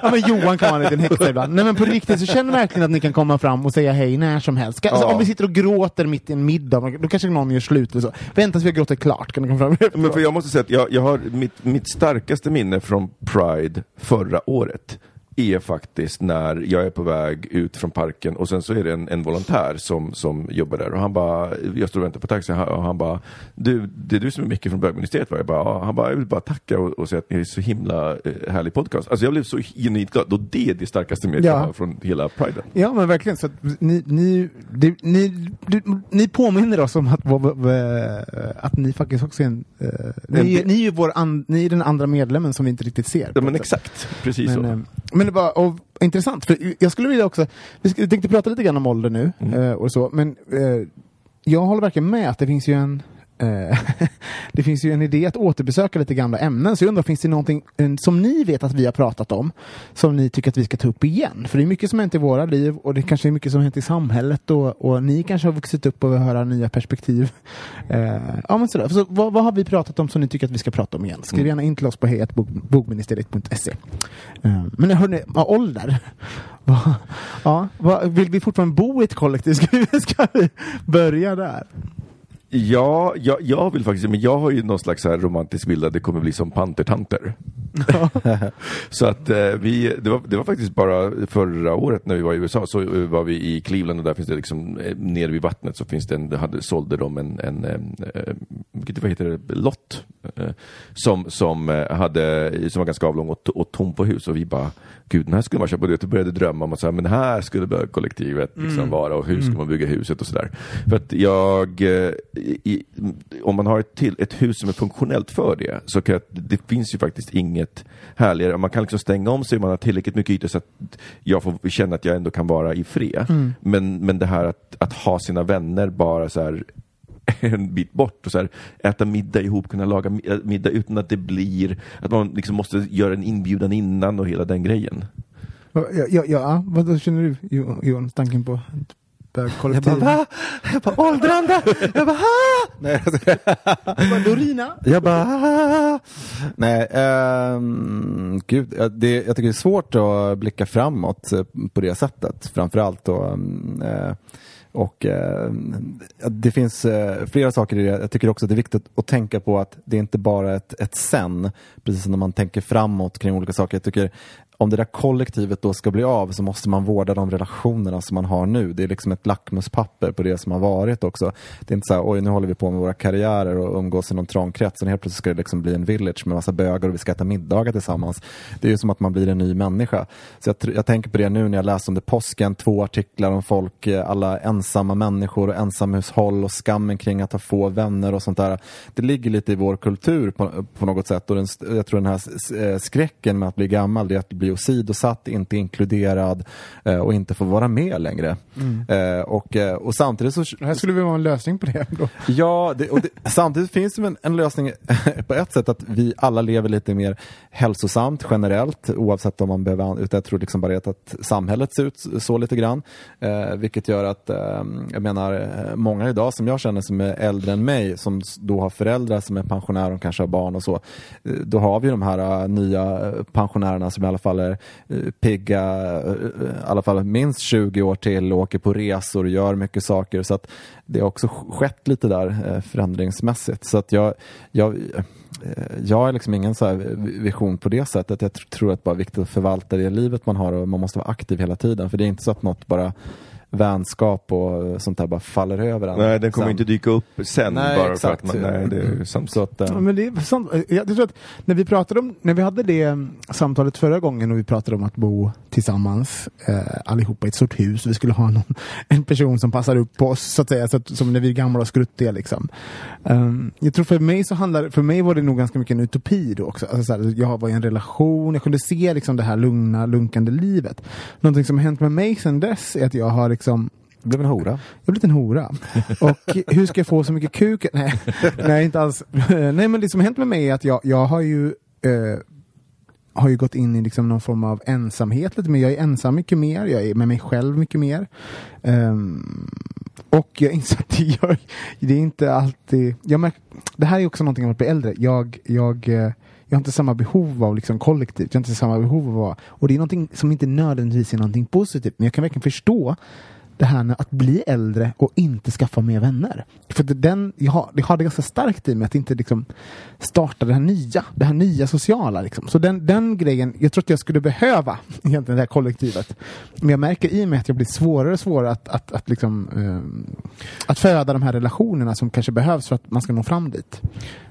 Speaker 1: Ja, men Johan kan vara en liten häxa ibland. Nej men på riktigt så känner verkligen att ni kan komma fram och säga hej när som helst. Alltså,
Speaker 2: Ja.
Speaker 1: om vi sitter och gråter mitt i en middag, då kanske någon gör slut eller så. Vänta tills vi har gråtit klart, kan ni komma fram?
Speaker 2: Men för jag måste säga att jag, jag har mitt, mitt starkaste minne från Pride förra året är faktiskt när jag är på väg ut från parken och sen så är det en, en volontär som, som jobbar där och han bara, jag står och väntar på taxi och han bara, du, det är du som är Micke från bögministeriet va? Jag bara, ja. Han bara, jag vill bara tacka och, och säga att ni är så himla eh, härlig podcast. Alltså jag blev så genuint glad, och det är det starkaste mediet
Speaker 1: Ja.
Speaker 2: från hela priden.
Speaker 1: Ja, men verkligen. Så ni, ni, det, ni, du, ni påminner oss om att, vad- att ni faktiskt också är en... eh, ni, ni är ju vår an, ni är den andra medlemmen som vi inte riktigt ser.
Speaker 2: Ja men exakt, precis
Speaker 1: Men,
Speaker 2: så.
Speaker 1: eh, men det var och, intressant, för jag skulle vilja också, vi tänkte prata lite grann om ålder nu
Speaker 2: Mm.
Speaker 1: eh, och så, men eh, jag håller verkligen med att det finns ju en det finns ju en idé att återbesöka lite gamla ämnen, så jag undrar, finns det någonting eh, som ni vet att vi har pratat om som ni tycker att vi ska ta upp igen? För det är mycket som hänt i våra liv och det kanske är mycket som hänt i samhället och, och ni kanske har vuxit upp och vill höra nya perspektiv. Eh, ja, men sådär. Så vad, vad har vi pratat om som ni tycker att vi ska prata om igen? Skriv gärna in till oss på hejatbogministeriet.se. Eh, men hörni, ja, ålder. Ja, vill vi fortfarande bo i ett kollektiv? Ska vi börja där?
Speaker 2: Ja, jag, jag vill faktiskt, men jag har ju någon slags här romantisk bild att det kommer bli som pantertanter. så att eh, vi, det var, det var faktiskt bara förra året när vi var i USA så eh, var vi i Cleveland och där finns det liksom, eh, nere vid vattnet så finns det en, hade, sålde de en, en, eh, vilket, vad heter det, lott. Eh, som, som eh, hade, som var ganska avlång och, och tom på hus och vi bara, gud den här skulle man köpa. Och jag började drömma om att så här, men här skulle bögkollektivet liksom vara och hur ska man bygga huset och sådär. För att jag, eh, i, om man har ett, till, ett hus som är funktionellt för det, så kan det finns ju faktiskt inget härligare. Man kan liksom stänga om sig, man har tillräckligt mycket ytor så att jag får känna att jag ändå kan vara i fred. Men, men det här att, att ha sina vänner bara så här en bit bort och så här, äta middag ihop, kunna laga äh, middag utan att det blir att man liksom måste göra en inbjudan innan och hela den grejen.
Speaker 1: Ja, ja, ja, vad känner du Jo- Johan, tanken på ett
Speaker 3: Jag
Speaker 1: bögkollektiv?
Speaker 3: bara, va? Jag bara, åldrande! Jag bara, ha! Nej,
Speaker 1: Vad, Dorina?
Speaker 3: Jag bara, ah. nej, ehm, gud, det, jag tycker det är svårt att blicka framåt eh, på det sättet, framförallt då. mm, eh, och eh, det finns eh, flera saker i det. Jag tycker också att det är viktigt att tänka på att det är inte bara ett, ett sen, precis som när man tänker framåt kring olika saker. Jag tycker om det där kollektivet då ska bli av så måste man vårda de relationerna som man har nu. Det är liksom ett lackmuspapper på det som har varit också. Det är inte så här, oj nu håller vi på med våra karriärer och umgås i någon trång krets och helt plötsligt ska det liksom bli en village med massa bögar och vi ska äta middagar tillsammans. Det är ju som att man blir en ny människa. Så jag, jag tänker på det nu när jag läste under påsken, två artiklar om folk, eh, alla ensamma människor och ensamhushåll och skammen kring att ha få vänner och sånt där. Det ligger lite i vår kultur på, på något sätt och den, jag tror den här eh, skräcken med att bli gammal det är att bli åsidosatt, inte inkluderad eh, och inte få vara med längre. Eh, och, eh, och samtidigt så
Speaker 1: Det här skulle väl vara en lösning på det då?
Speaker 3: Ja, det, och det, samtidigt finns det en, en lösning på ett sätt att vi alla lever lite mer hälsosamt generellt oavsett om man behöver, an- utan jag tror liksom bara att samhället ser ut så lite grann. Eh, vilket gör att, eh, jag menar, många idag som jag känner som är äldre än mig, som då har föräldrar som är pensionärer och kanske har barn och så. Då har vi de här nya pensionärerna som i alla fall eller eh, pigga, eh, i alla fall minst 20 år till och åker på resor och gör mycket saker. Så att det har också skett lite där eh, förändringsmässigt. Så att jag, jag, jag har liksom ingen så här vision på det sättet. Jag tror att det bara är viktigt att förvalta det livet man har och man måste vara aktiv hela tiden. För det är inte så att något bara vänskap och sånt där bara faller över en.
Speaker 2: Nej, den kommer
Speaker 3: sen.
Speaker 2: inte dyka upp sen
Speaker 3: Nej,
Speaker 2: bara
Speaker 3: exakt.
Speaker 2: för att man, nej, det är sant.
Speaker 3: Så att, eh,
Speaker 1: Ja, men det är sant. Jag, jag tror att när vi pratade om, när vi hade det mm, samtalet förra gången och vi pratade om att bo tillsammans eh, allihopa i ett stort hus. Vi skulle ha någon, en person som passar upp på oss så att säga, så att, som när vi är gamla och skruttiga liksom. Um, jag tror för mig så handlar för mig var det nog ganska mycket en utopi då också. Alltså, så här, jag var i en relation, jag kunde se liksom det här lugna, lunkande livet. Någonting som har hänt med mig sedan dess är att jag har liksom
Speaker 3: det blev en hora.
Speaker 1: jag blivit en hora. Och hur ska jag få så mycket kuk? Nej, nej inte alls. Nej, men det som har hänt med mig är att jag, jag har ju eh, har ju gått in i liksom någon form av ensamhet lite mer. Jag är ensam mycket mer. Jag är med mig själv mycket mer. Ehm, och jag inser att det, gör, det är inte alltid... Jag märk, det här är också någonting av att bli äldre. Jag, jag, eh, jag har inte samma behov av liksom kollektivt. Jag har inte samma behov av... Och det är någonting som inte nödvändigtvis är någonting positivt. Men jag kan verkligen förstå det här med att bli äldre och inte skaffa mer vänner. För det, den, jag, har, jag har det ganska starkt i mig att inte liksom starta det här nya, det här nya sociala. Liksom. Så den, den grejen, jag tror att jag skulle behöva egentligen det här kollektivet. Men jag märker i mig att jag blir svårare och svårare att, att, att, liksom, um, att föda de här relationerna som kanske behövs för att man ska nå fram dit.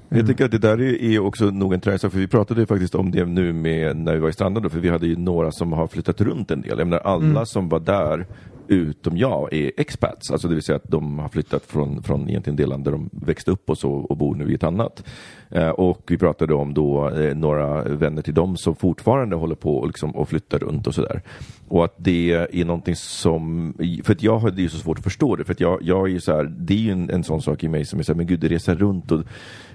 Speaker 2: Jag tycker att det där är också nog en trend, för vi pratade ju faktiskt om det nu med när vi var i Stranda då, för vi hade ju några som har flyttat runt en del. Jag menar alla som var där utom jag är expats, alltså det vill säga att de har flyttat från, från egentligen det land där de växte upp och så och bor nu i ett annat. Eh, och vi pratade om då eh, några vänner till dem som fortfarande håller på och, liksom, och flyttar runt och sådär. Och att det är någonting som, för att jag hade ju så svårt att förstå det, för att jag, jag är ju så här, det är ju en, en sån sak i mig som är så här, men gud, resa runt och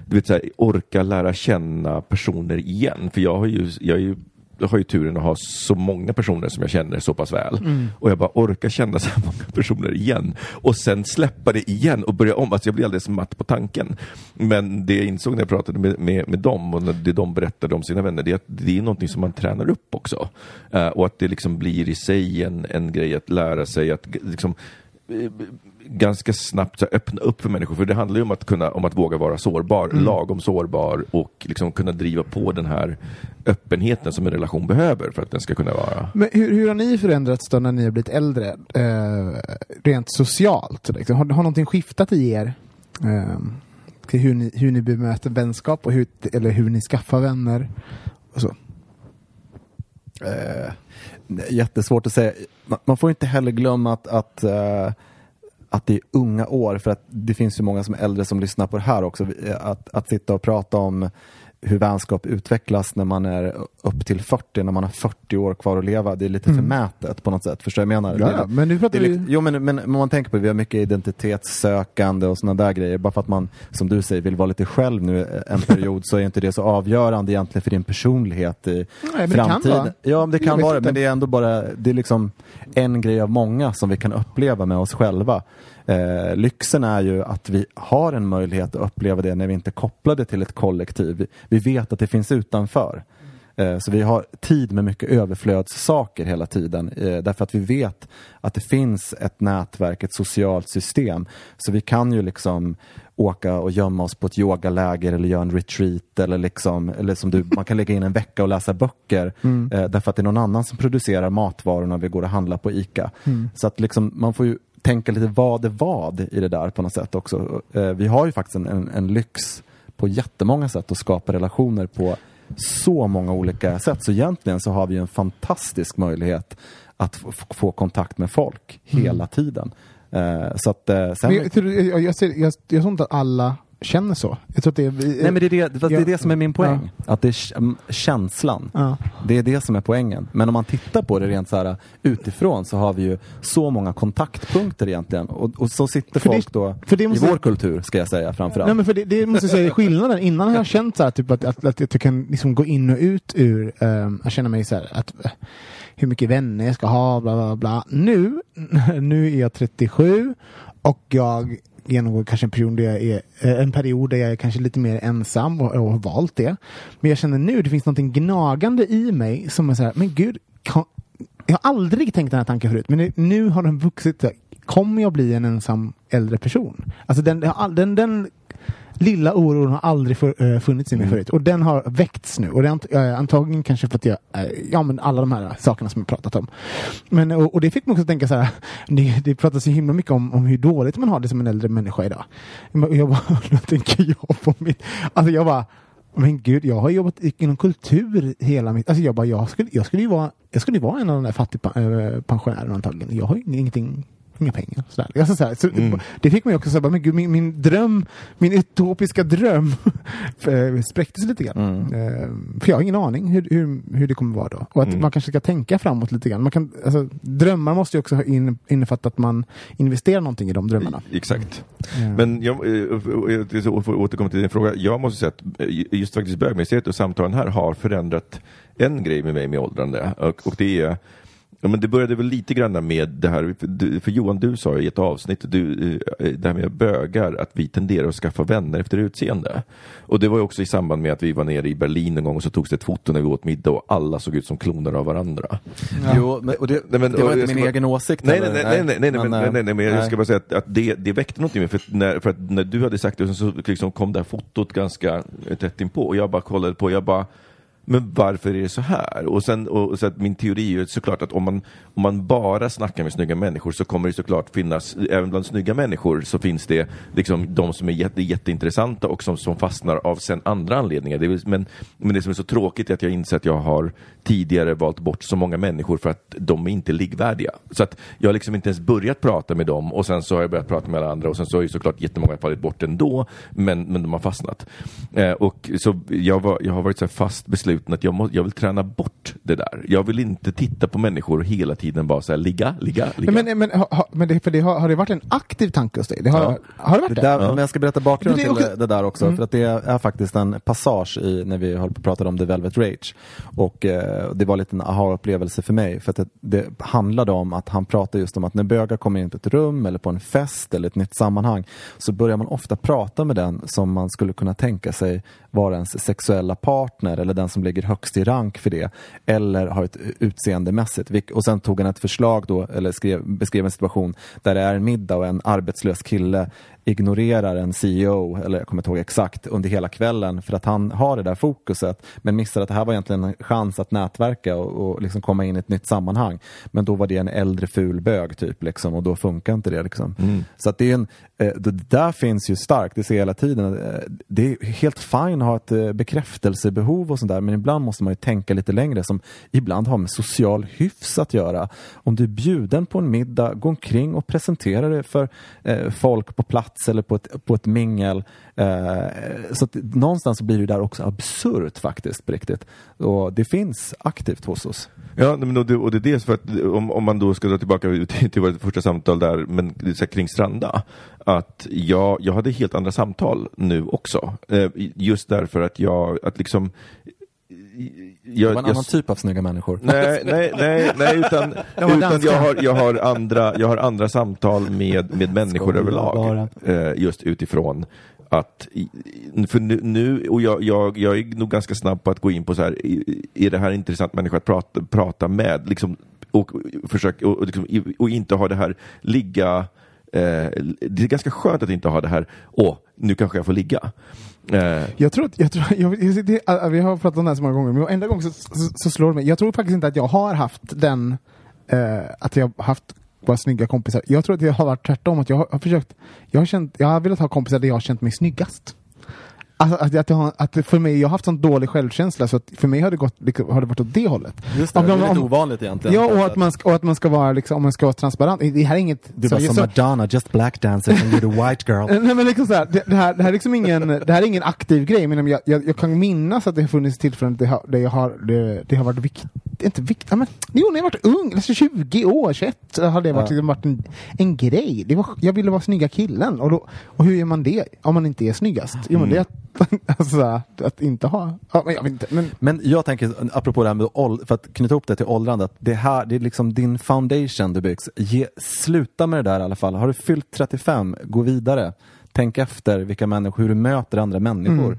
Speaker 2: du vet, så här, orka lära känna personer igen. För jag har ju, jag är ju jag har ju turen att ha så många personer som jag känner så pass väl. Och jag bara orkar känna så här många personer igen. Och sen släppa det igen och börja om. Alltså jag blir alldeles matt på tanken. Men det jag insåg när jag pratade med, med, med dem och när det de berättade om sina vänner, det är att det är någonting som man tränar upp också. Eh, och att det liksom blir i sig en, en grej att lära sig att liksom, ganska snabbt så här, öppna upp för människor. För det handlar ju om att, kunna, om att våga vara sårbar, lagom sårbar och liksom kunna driva på den här öppenheten som en relation behöver för att den ska kunna vara...
Speaker 1: Men hur, hur har ni förändrats då när ni har blivit äldre? Eh, rent socialt? Liksom? Har, har någonting skiftat i er? Eh, till hur, ni, hur ni bemöter vänskap och hur, eller hur ni skaffar vänner? Och så.
Speaker 3: Eh, jättesvårt att säga. Man, får inte heller glömma att, att, eh, att det är unga år, för att det finns ju många som är äldre som lyssnar på det här också. Eh, att, att sitta och prata om hur vänskap utvecklas när man är upp till 40, när man har 40 år kvar att leva. Det är lite förmätet på något sätt. Förstår du jag menar?
Speaker 1: Ja,
Speaker 3: Det
Speaker 1: men nu pratar
Speaker 3: det
Speaker 1: vi-
Speaker 3: li- Jo, men, men, men man tänker på det, vi har mycket identitetssökande och sådana där grejer. Bara för att man, som du säger, vill vara lite själv nu en period så är inte det så avgörande egentligen för din personlighet i
Speaker 1: men det kan
Speaker 3: framtiden.
Speaker 1: vara.
Speaker 3: Ja, men det kan vara
Speaker 1: inte.
Speaker 3: men det är ändå bara det är liksom en grej av många som vi kan uppleva med oss själva. Eh, lyxen är ju att vi har en möjlighet att uppleva det när vi inte är kopplade till ett kollektiv. Vi, vet att det finns utanför. Eh, Så vi har tid med mycket överflödssaker hela tiden eh, därför att vi vet att det finns ett nätverk, ett socialt system. Så vi kan ju liksom åka och gömma oss på ett yogaläger eller göra en retreat eller, liksom, eller som du, man kan lägga in en vecka och läsa böcker eh, därför att det är någon annan som producerar matvarorna vi går och handlar på ICA. Så att liksom, man får ju tänka lite vad är vad i det där på något sätt också. Eh, Vi har ju faktiskt en, en, en lyx på jättemånga sätt att skapa relationer på så många olika sätt. Så egentligen så har vi en fantastisk möjlighet att få kontakt med folk hela tiden. Eh, så att, eh, sen,
Speaker 1: Men jag, jag, jag, ser, jag, jag tror inte att alla känner så. Jag tror att det är...
Speaker 3: nej, men det, är det, det är det som är min poäng. Att det är mm, känslan.
Speaker 1: Ja.
Speaker 3: Det är det som är poängen. Men om man tittar på det rent så här utifrån så har vi ju så många kontaktpunkter egentligen. Och, och så sitter
Speaker 1: För
Speaker 3: folk då
Speaker 1: för det måste-
Speaker 3: i vår kultur, ska jag säga framförallt.
Speaker 1: Nej, men för det, det måste jag säga skillnaden. Innan har jag känt så här, typ att, att, att jag kan liksom gå in och ut ur, um, jag känner mig så här, att eh, hur mycket vänner jag ska ha, bla bla bla. Nu, nu är jag 37 och jag genomgår kanske en period där jag är, eh, en period där jag är kanske lite mer ensam och, och har valt det. Men jag känner nu, det finns något gnagande i mig som är så här, men gud, kan, jag har aldrig tänkt den här tanken förut, men nu, nu har den vuxit. Kommer jag bli en ensam äldre person? Alltså den, den, den lilla oron har aldrig för, eh, funnits i mig förut och den har väckts nu och det är eh, antagligen kanske för att jag, eh, ja men alla de här sakerna som jag pratat om. Men, och, och det fick mig också tänka så här, det, det pratas ju himla mycket om, om hur dåligt man har det som en äldre människa idag. Jag bara, då tänker jag på mitt, alltså jag bara, men gud, jag har jobbat inom kultur hela mitt... Alltså jag bara, jag skulle, jag skulle ju vara, jag skulle vara en av de där fattigpensionärerna antagligen. Jag har ju ingenting, inga pengar. Sådär. Alltså, sådär. Så Det fick mig också säga, men gud, min, min dröm, min utopiska dröm eh, spräcktes lite grann. Eh, För jag har ingen aning hur, hur, hur det kommer vara då. Och att man kanske ska tänka framåt lite grann. Man kan, alltså, drömmar måste ju också ha in, innefatta att man investerar någonting i de drömmarna.
Speaker 2: Exakt.
Speaker 1: Ja.
Speaker 2: Men jag, eh, och- för att återkomma till din fråga. Jag måste säga att just faktiskt bögministeriet och samtalen här har förändrat en grej med mig med åldrande. Och, och det är Ja, men det började väl lite grann med det här, för, Johan du sa i ett avsnitt, du, eh, det här med bögar, att vi tenderar att skaffa vänner efter utseende. Och det var ju också i samband med att vi var nere i Berlin en gång och så togs det ett foto när vi åt middag och alla såg ut som kloner av varandra.
Speaker 3: Jo, men, och det,
Speaker 2: Nej, men-
Speaker 3: det var inte
Speaker 2: jag
Speaker 3: min egen åsikt.
Speaker 2: Nej, nej, nej, nej, nej, nej, men, nej, nej, nej, men jag
Speaker 3: nej.
Speaker 2: ska bara säga att, att det, det väckte någonting för, när, för att när du hade sagt det så, så liksom kom det här fotot ganska tätt inpå och jag bara kollade på, jag bara men varför är det så här? Och sen, och, så att min teori är ju såklart att om man, om man bara snackar med snygga människor så kommer det såklart finnas, även bland snygga människor så finns det liksom de som är jätte, jätteintressanta och som, som fastnar av sen andra anledningar. Det är, men, men det som är så tråkigt är att jag inser att jag har tidigare valt bort så många människor för att de är inte likvärdiga. Så att jag har liksom inte ens börjat prata med dem och sen så har jag börjat prata med alla andra och sen så har ju såklart jättemånga fallit bort ändå, men, men de har fastnat. Eh, och så jag, var, jag har varit så här fast besluten att jag, må, jag vill träna bort det där. Jag vill inte titta på människor hela tiden bara så här ligga, ligga, ligga.
Speaker 1: Men, men, men, ha, men det, för det har, har det varit en aktiv tanke hos dig? Det har,
Speaker 2: Ja.
Speaker 1: har det varit
Speaker 3: Det där, Men jag ska berätta bakgrunden till
Speaker 1: också-
Speaker 3: det, där också. För att det är faktiskt en passage i, när vi höll på att prata om The Velvet Rage. Och eh, det var lite en aha-upplevelse för mig. För att det, det handlade om att han pratade just om att när bögar kommer in på ett rum eller på en fest eller ett nytt sammanhang så börjar man ofta prata med den som man skulle kunna tänka sig vara ens sexuella partner eller den som som ligger högst i rank för det. Eller har ett utseendemässigt. Och sen tog han ett förslag då, eller skrev, beskrev en situation där det är en middag och en arbetslös kille ignorerar en CEO, eller jag kommer inte ihåg exakt, under hela kvällen för att han har det där fokuset men missar att det här var egentligen en chans att nätverka och, och liksom komma in i ett nytt sammanhang. Men då var det en äldre ful bög typ liksom, och då funkar inte det. Liksom. Så att det, är en, eh, det där finns ju starkt, det ser jag hela tiden. Eh, Det är helt fine att ha ett eh, bekräftelsebehov och sånt där men ibland måste man ju tänka lite längre som ibland har med social hyfs att göra. Om du är bjuden på en middag, gå omkring och presentera det för folk på plats eller på ett, på ett mingel. Eh, så att någonstans blir det där också absurt faktiskt på riktigt. Och det finns aktivt hos oss.
Speaker 2: Ja, men och det, och det är dels för att om, om man då ska dra tillbaka till, vårt första samtal där, men så här kring Stranda, att jag, jag hade helt andra samtal nu också. Eh, just därför att jag, att liksom
Speaker 3: det var en annan typ av snygga människor.
Speaker 2: Nej, nej, nej, nej utan, utan jag, har, jag, har andra, jag har andra samtal med, med människor överlag. Eh, just utifrån att, för nu, nu och jag, jag, jag är nog ganska snabb på att gå in på så här, i- är det här en intressant människa att prata, prata med? Liksom, och, försök, och, och, liksom, och inte ha det här ligga Eh, det är ganska skönt att inte ha det här, åh, nu kanske jag får ligga. Eh,
Speaker 1: Jag tror att, jag tror, jag, jag, det, äh, vi har pratat om det här så många gånger, men enda gång så, så, så slår det mig. Jag tror faktiskt inte att jag har haft den, eh, att jag har haft bara snygga kompisar. Jag tror att det har varit tvärtom, att jag har, har försökt, jag har, känt, jag har velat ha kompisar där jag har känt mig snyggast. Alltså, att, att, jag att för mig, jag har haft sån dålig självkänsla så att för mig har det, gått, har det varit åt det hållet.
Speaker 3: Just det,
Speaker 1: Om
Speaker 3: det är lite
Speaker 1: om-
Speaker 3: ovanligt egentligen.
Speaker 1: Ja, och att man ska, och att man ska vara liksom, om man ska vara transparent. Det här är inget...
Speaker 3: Du var som Madonna, just black dancer and you're the white girl.
Speaker 1: Nej men liksom så här, det, det, här, det här är liksom ingen, det här är ingen aktiv grej, men jag, jag, jag kan minnas att det har funnits tillfällen där jag, där jag har, det, det har varit viktigt, inte viktigt, men jo när jag varit ung, alltså 20 år, 21, så har det varit,
Speaker 3: Ja.
Speaker 1: liksom varit en, en grej. Det var, jag ville vara snygga killen, och, då, och hur gör man det om man inte är snyggast? Jo men det alltså, att inte ha, ja, men jag inte, men
Speaker 3: Men jag tänker, apropå det här med ålder, för att knyta ihop det till åldrande, att det här, det är liksom din foundation du byggs. Ge, sluta med det där i alla fall. Har du fyllt 35, gå vidare. Tänk efter vilka människor, hur du möter andra människor. Eh,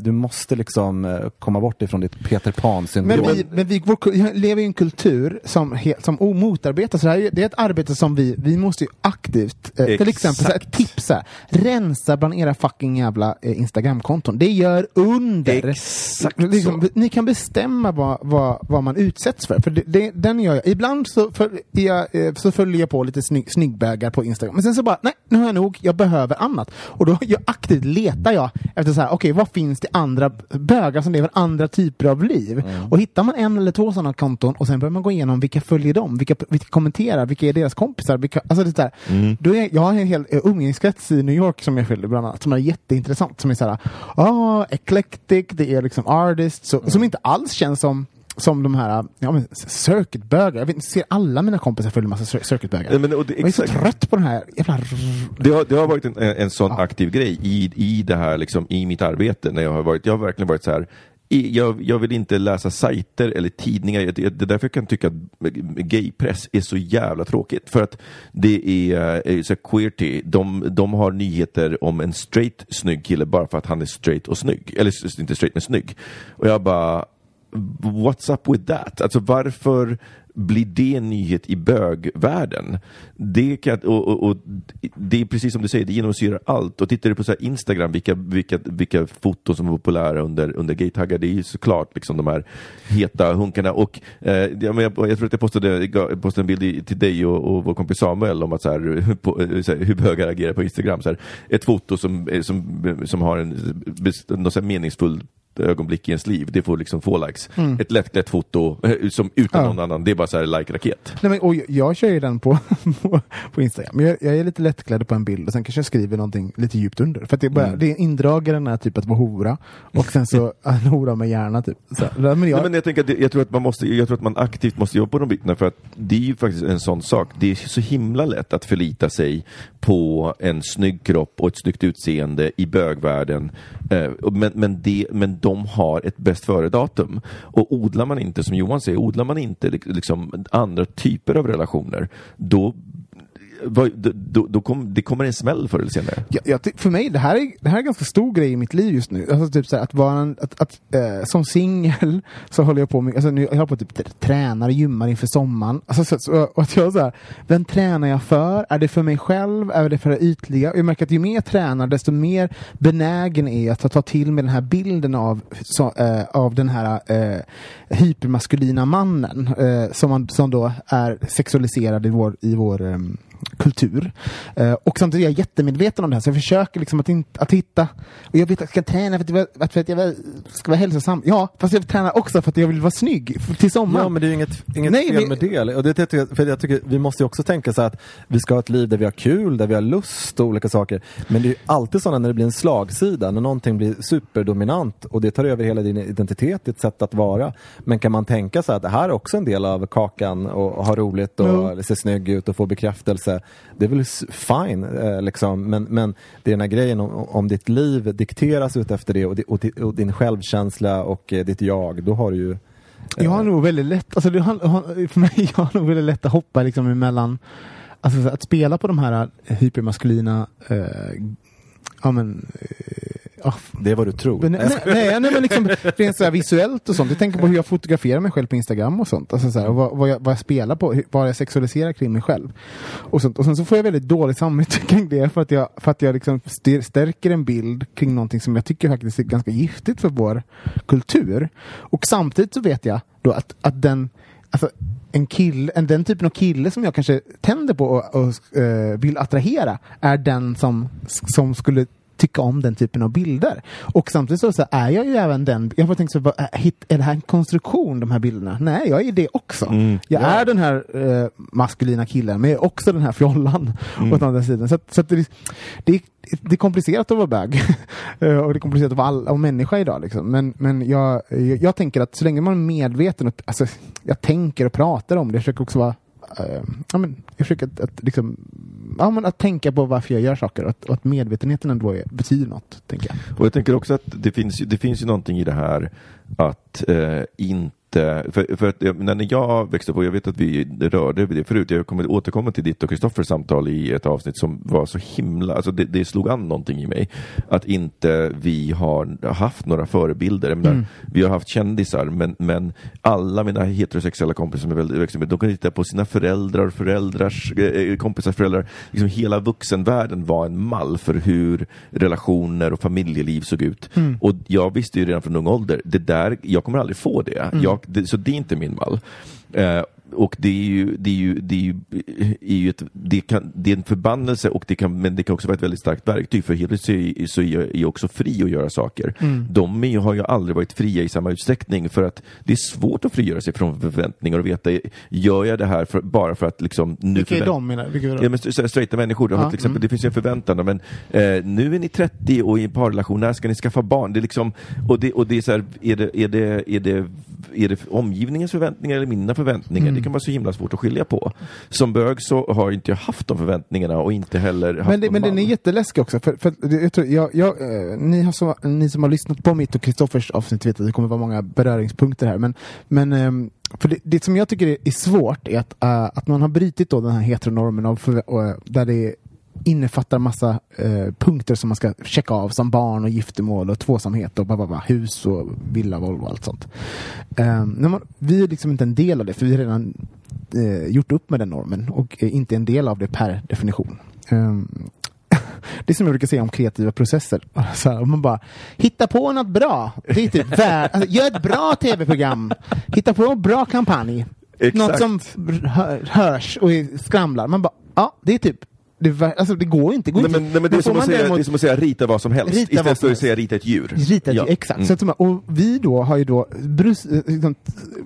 Speaker 3: du måste liksom eh, komma bort ifrån ditt Peter Pan-syndrom.
Speaker 1: Men vi, men vi vår, lever i en kultur som, som motarbetar, så det, här, det är ett arbete som vi, vi måste ju aktivt, eh, till exempel så här, ett tips här, rensa bland era fucking jävla eh, Instagramkonton. Det gör under.
Speaker 2: Exakt
Speaker 1: liksom. Ni kan bestämma vad, vad, vad man utsätts för, för det, det, den gör jag. Ibland så, för, jag, eh, så följer jag på lite snygg, snyggbögar på Instagram, men sen så bara, nej, nu har jag nog, jag behöver annat. Och då jag, aktivt letar jag efter så här, okej, vad finns det andra bögar som lever andra typer av liv? Och hittar man en eller två sådana konton och sen börjar man gå igenom vilka följer dem, vilka, vilka kommenterar, vilka är deras kompisar, vilka, alltså det där. Då är, jag har en hel eh, umgängeskrets i New York som jag följer bland annat, som är jätteintressant, som är såhär, ah, eclectic, det är liksom artists, så, som inte alls känns som som de här ja, men circuitbögar. Jag vet, ser alla mina kompisar följer massa cir- circuitbögar.
Speaker 2: Nej, men, och det,
Speaker 1: jag är så trött på den här jävla...
Speaker 2: Det har, det har varit en, en sån aktiv grej i, i det här, liksom, i mitt arbete. När jag, har varit, jag har verkligen varit så här, jag, jag vill inte läsa sajter eller tidningar. Det det är därför jag kan tycka att gaypress är så jävla tråkigt. För att det är, eh, så Queerty, de, de har nyheter om en straight snygg kille bara för att han är straight och snygg. Eller inte straight men snygg. Och jag bara, what's up with that? Alltså varför blir det en nyhet i bögvärlden? Det, kan, och, och, och, det är precis som du säger, det genomsyrar allt. Och tittar du på så här Instagram, vilka, vilka, vilka foton som är populära under, under gaytaggar, det är ju såklart liksom de här heta hunkarna. Och, eh, jag, jag, jag tror att jag postade, jag postade en bild i, till dig och, och vår kompis Samuel om att så här, på, eh, så här, hur bögar agerar på Instagram. Så här, ett foto som, eh, som, som har en bes- så meningsfull ögonblick i ens liv, det får liksom få likes. Ett lättklätt foto eh, som utan
Speaker 1: Ja.
Speaker 2: någon annan, det är bara så här like-raket.
Speaker 1: Nej, men, och jag, jag kör ju den på, på, på Instagram. Jag, jag är lite lättklädd på en bild och sen kanske jag skriver någonting lite djupt under. För att det, bara, det är indragaren är typ att vara hora och sen så en hora med hjärna typ. Så, men jag,
Speaker 2: Nej, men jag, tänker det, jag, tror att man måste, jag tror att man aktivt måste jobba på de bitarna för att det är ju faktiskt en sån sak. Det är så himla lätt att förlita sig på en snygg kropp och ett snyggt utseende i bögvärlden. Eh, men, men, det, men de har ett bäst före-datum. Och odlar man inte, som Johan säger, odlar man inte liksom, andra typer av relationer, då vad- då, då, då kom, det kommer en smäll förr eller senare.
Speaker 1: Ja, jag, för mig, det här, är, det här är en ganska stor grej i mitt liv just nu. Alltså, typ så här, att vara en, att, att, äh, som singel så håller jag på med, alltså, nu, jag håller på typ, tränar och gymmar inför sommaren. Alltså, så, så, och att jag så här, vem tränar jag för? Är det för mig själv? Är det för det ytliga? Och jag märker att ju mer jag tränar, desto mer benägen är jag att ta- till mig den här bilden av, så, äh, av den här äh, hypermaskulina mannen som, man, som då är sexualiserad i vår, i vår ehm, kultur. Eh, och samtidigt är jag jättemedveten om det här, så jag försöker liksom att, inte, att hitta... Och jag vet att jag ska träna för att, jag, för att jag ska vara hälsosam. Ja, fast jag tränar också för att jag vill vara snygg till sommaren.
Speaker 3: Ja men det är inget, inget
Speaker 1: Nej,
Speaker 3: fel
Speaker 1: men-
Speaker 3: med det. Och det jag, för jag tycker, vi måste ju också tänka så att vi ska ha ett liv där vi har kul, där vi har lust och olika saker. Men det är ju alltid sådana när det blir en slagsida, när någonting blir superdominant och det tar över hela din identitet, ditt sätt att vara. Men kan man tänka sig att det här är också en del av kakan och ha roligt och
Speaker 1: Jo.
Speaker 3: se snygg ut och få bekräftelse så här, Det är väl fine eh, liksom. Men, men det är den här grejen om, om ditt liv dikteras ut efter det och, di- och, di- och din självkänsla och eh, ditt jag, då har du ju eh,
Speaker 1: Jag har nog väldigt lätt, alltså det har, för mig, jag har nog väldigt lätt att hoppa liksom emellan, alltså att spela på de här eh, hypermaskulina, eh, ja men, eh, ja,
Speaker 3: Det är vad du tror.
Speaker 1: Men, nej, nej, nej, men liksom rent så visuellt och sånt. Jag tänker på hur jag fotograferar mig själv på Instagram och sånt. Alltså så här, och vad, vad, jag, vad jag spelar på, hur- vad jag sexualiserar kring mig själv. Och, sånt. och sen så får jag väldigt dåligt samvete kring det för att jag, för att jag liksom stärker en bild kring någonting som jag tycker faktiskt är ganska giftigt för vår kultur. Och samtidigt så vet jag då att, att den Alltså, en kille, en, den typen av kille som jag kanske tänder på och, och eh, vill attrahera är den som, som skulle tycka om den typen av bilder. Och samtidigt så, så är jag ju även den, jag har tänkt så, vad, är, det här en konstruktion de här bilderna? Nej, jag är det också.
Speaker 2: Mm.
Speaker 1: Jag är den här eh, maskulina killen, men jag är också den här fjollan
Speaker 2: Mm.
Speaker 1: åt andra sidan. Så, så det, det, det är komplicerat att vara bög. Eh, och det är komplicerat att vara all, att människa idag. Liksom. Men, men jag, jag, jag tänker att så länge man är medveten, och, alltså, jag tänker och pratar om det, jag försöker också vara eh, ja, men, jag försöker att, att, liksom, ja, men att tänka på varför jag gör saker och att, och att medvetenheten ändå är, betyder något. Tänker jag.
Speaker 2: Och jag tänker också att det finns, det finns ju någonting i det här att eh, inte för, för när jag växte upp, och jag vet att vi rörde vid det förut, jag kommer återkomma till ditt och Kristoffers samtal i ett avsnitt som var så himla, alltså det, det slog an någonting i mig. Att inte vi har haft några förebilder. Menar, Vi har haft kändisar, men, men alla mina heterosexuella kompisar som jag växte upp de kan titta på sina föräldrar, föräldrars eh, kompisars föräldrar. Liksom hela vuxenvärlden var en mall för hur relationer och familjeliv såg ut. Och jag visste ju redan från ung ålder, det där, jag kommer aldrig få det. Jag, det så det är inte min mall. Eh, och det är ju, det är ju, det är ju, är ju ett, det, kan, det är en förbannelse, och det kan, men det kan också vara ett väldigt starkt verktyg. För helt plötsligt så är, jag är också fri att göra saker. De är, har ju aldrig varit fria i samma utsträckning för att det är svårt att frigöra sig från förväntningar och veta, gör jag det här för, bara för att liksom nu
Speaker 1: Vilka är de menar Vilka är de?
Speaker 2: Ja, men st- st- straighta människor,
Speaker 1: Ja,
Speaker 2: till exempel, det finns ju en förväntan. Men eh, nu är ni 30 och i en parrelation, när ska ni skaffa barn? Det är liksom, och det, och det är så här, är det, är det, är det är det omgivningens förväntningar eller mina förväntningar?
Speaker 1: Mm.
Speaker 2: Det kan vara så himla svårt att skilja på. Som bög så har inte jag haft de förväntningarna och inte heller haft
Speaker 1: Men, det, men den är jätteläskig också. För, för jag tror, jag, jag, eh, ni, har så, ni som har lyssnat på mitt och Kristoffers avsnitt vet att det kommer vara många beröringspunkter här. Men, men ehm, för det, det som jag tycker är, svårt är att, eh, att man har brutit då den här heteronormen av, och, eh, där det innefattar massa eh, punkter som man ska checka av som barn och giftermål och tvåsamhet och bara, bara, hus och villa, Volvo och allt sånt. När man, vi är liksom inte en del av det för vi har redan eh, gjort upp med den normen och är inte en del av det per definition. Ehm, det är som jag brukar säga om kreativa processer. Så här, om man bara, hitta på något bra. Det är typ vär, alltså, gör ett bra tv-program. Hitta på en bra kampanj.
Speaker 2: Exakt.
Speaker 1: Något som hör, hörs och skramlar. Man bara, ja, det är typ det, alltså, det går inte. Det, går
Speaker 2: Nej,
Speaker 1: inte.
Speaker 2: men, nej, men det, är som att säga,
Speaker 1: däremot-
Speaker 2: det är som att säga rita vad som helst
Speaker 1: Rita
Speaker 2: istället för att säga rita ett djur.
Speaker 1: Ritat
Speaker 2: Ja.
Speaker 1: ju, exakt.
Speaker 2: Mm.
Speaker 1: Så att, och vi då har ju då brus, eh, liksom,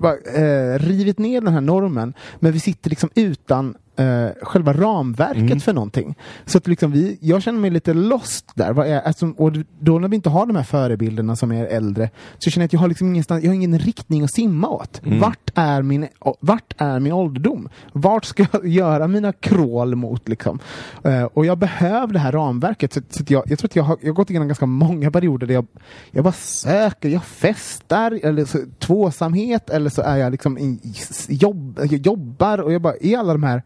Speaker 1: bara, eh, rivit ner den här normen, men vi sitter liksom utan eh, själva ramverket
Speaker 2: Mm.
Speaker 1: för någonting. Så att liksom vi, jag känner mig lite lost där. Vad är, alltså, och då när vi inte har de här förebilderna som är äldre, så känner jag att jag har liksom ingenstans, jag har ingen riktning att simma åt.
Speaker 2: Mm.
Speaker 1: Vart, är min, vart är min ålderdom? Vart ska jag göra mina krål mot? Liksom? Eh, och jag behöver det här ramverket. Så, så jag, jag tror att jag har, jag har gått igenom ganska många perioder där jag, jag bara söker, jag festar, eller så, tvåsamhet, eller så är jag liksom i, jobb, jag jobbar och jag bara i alla de här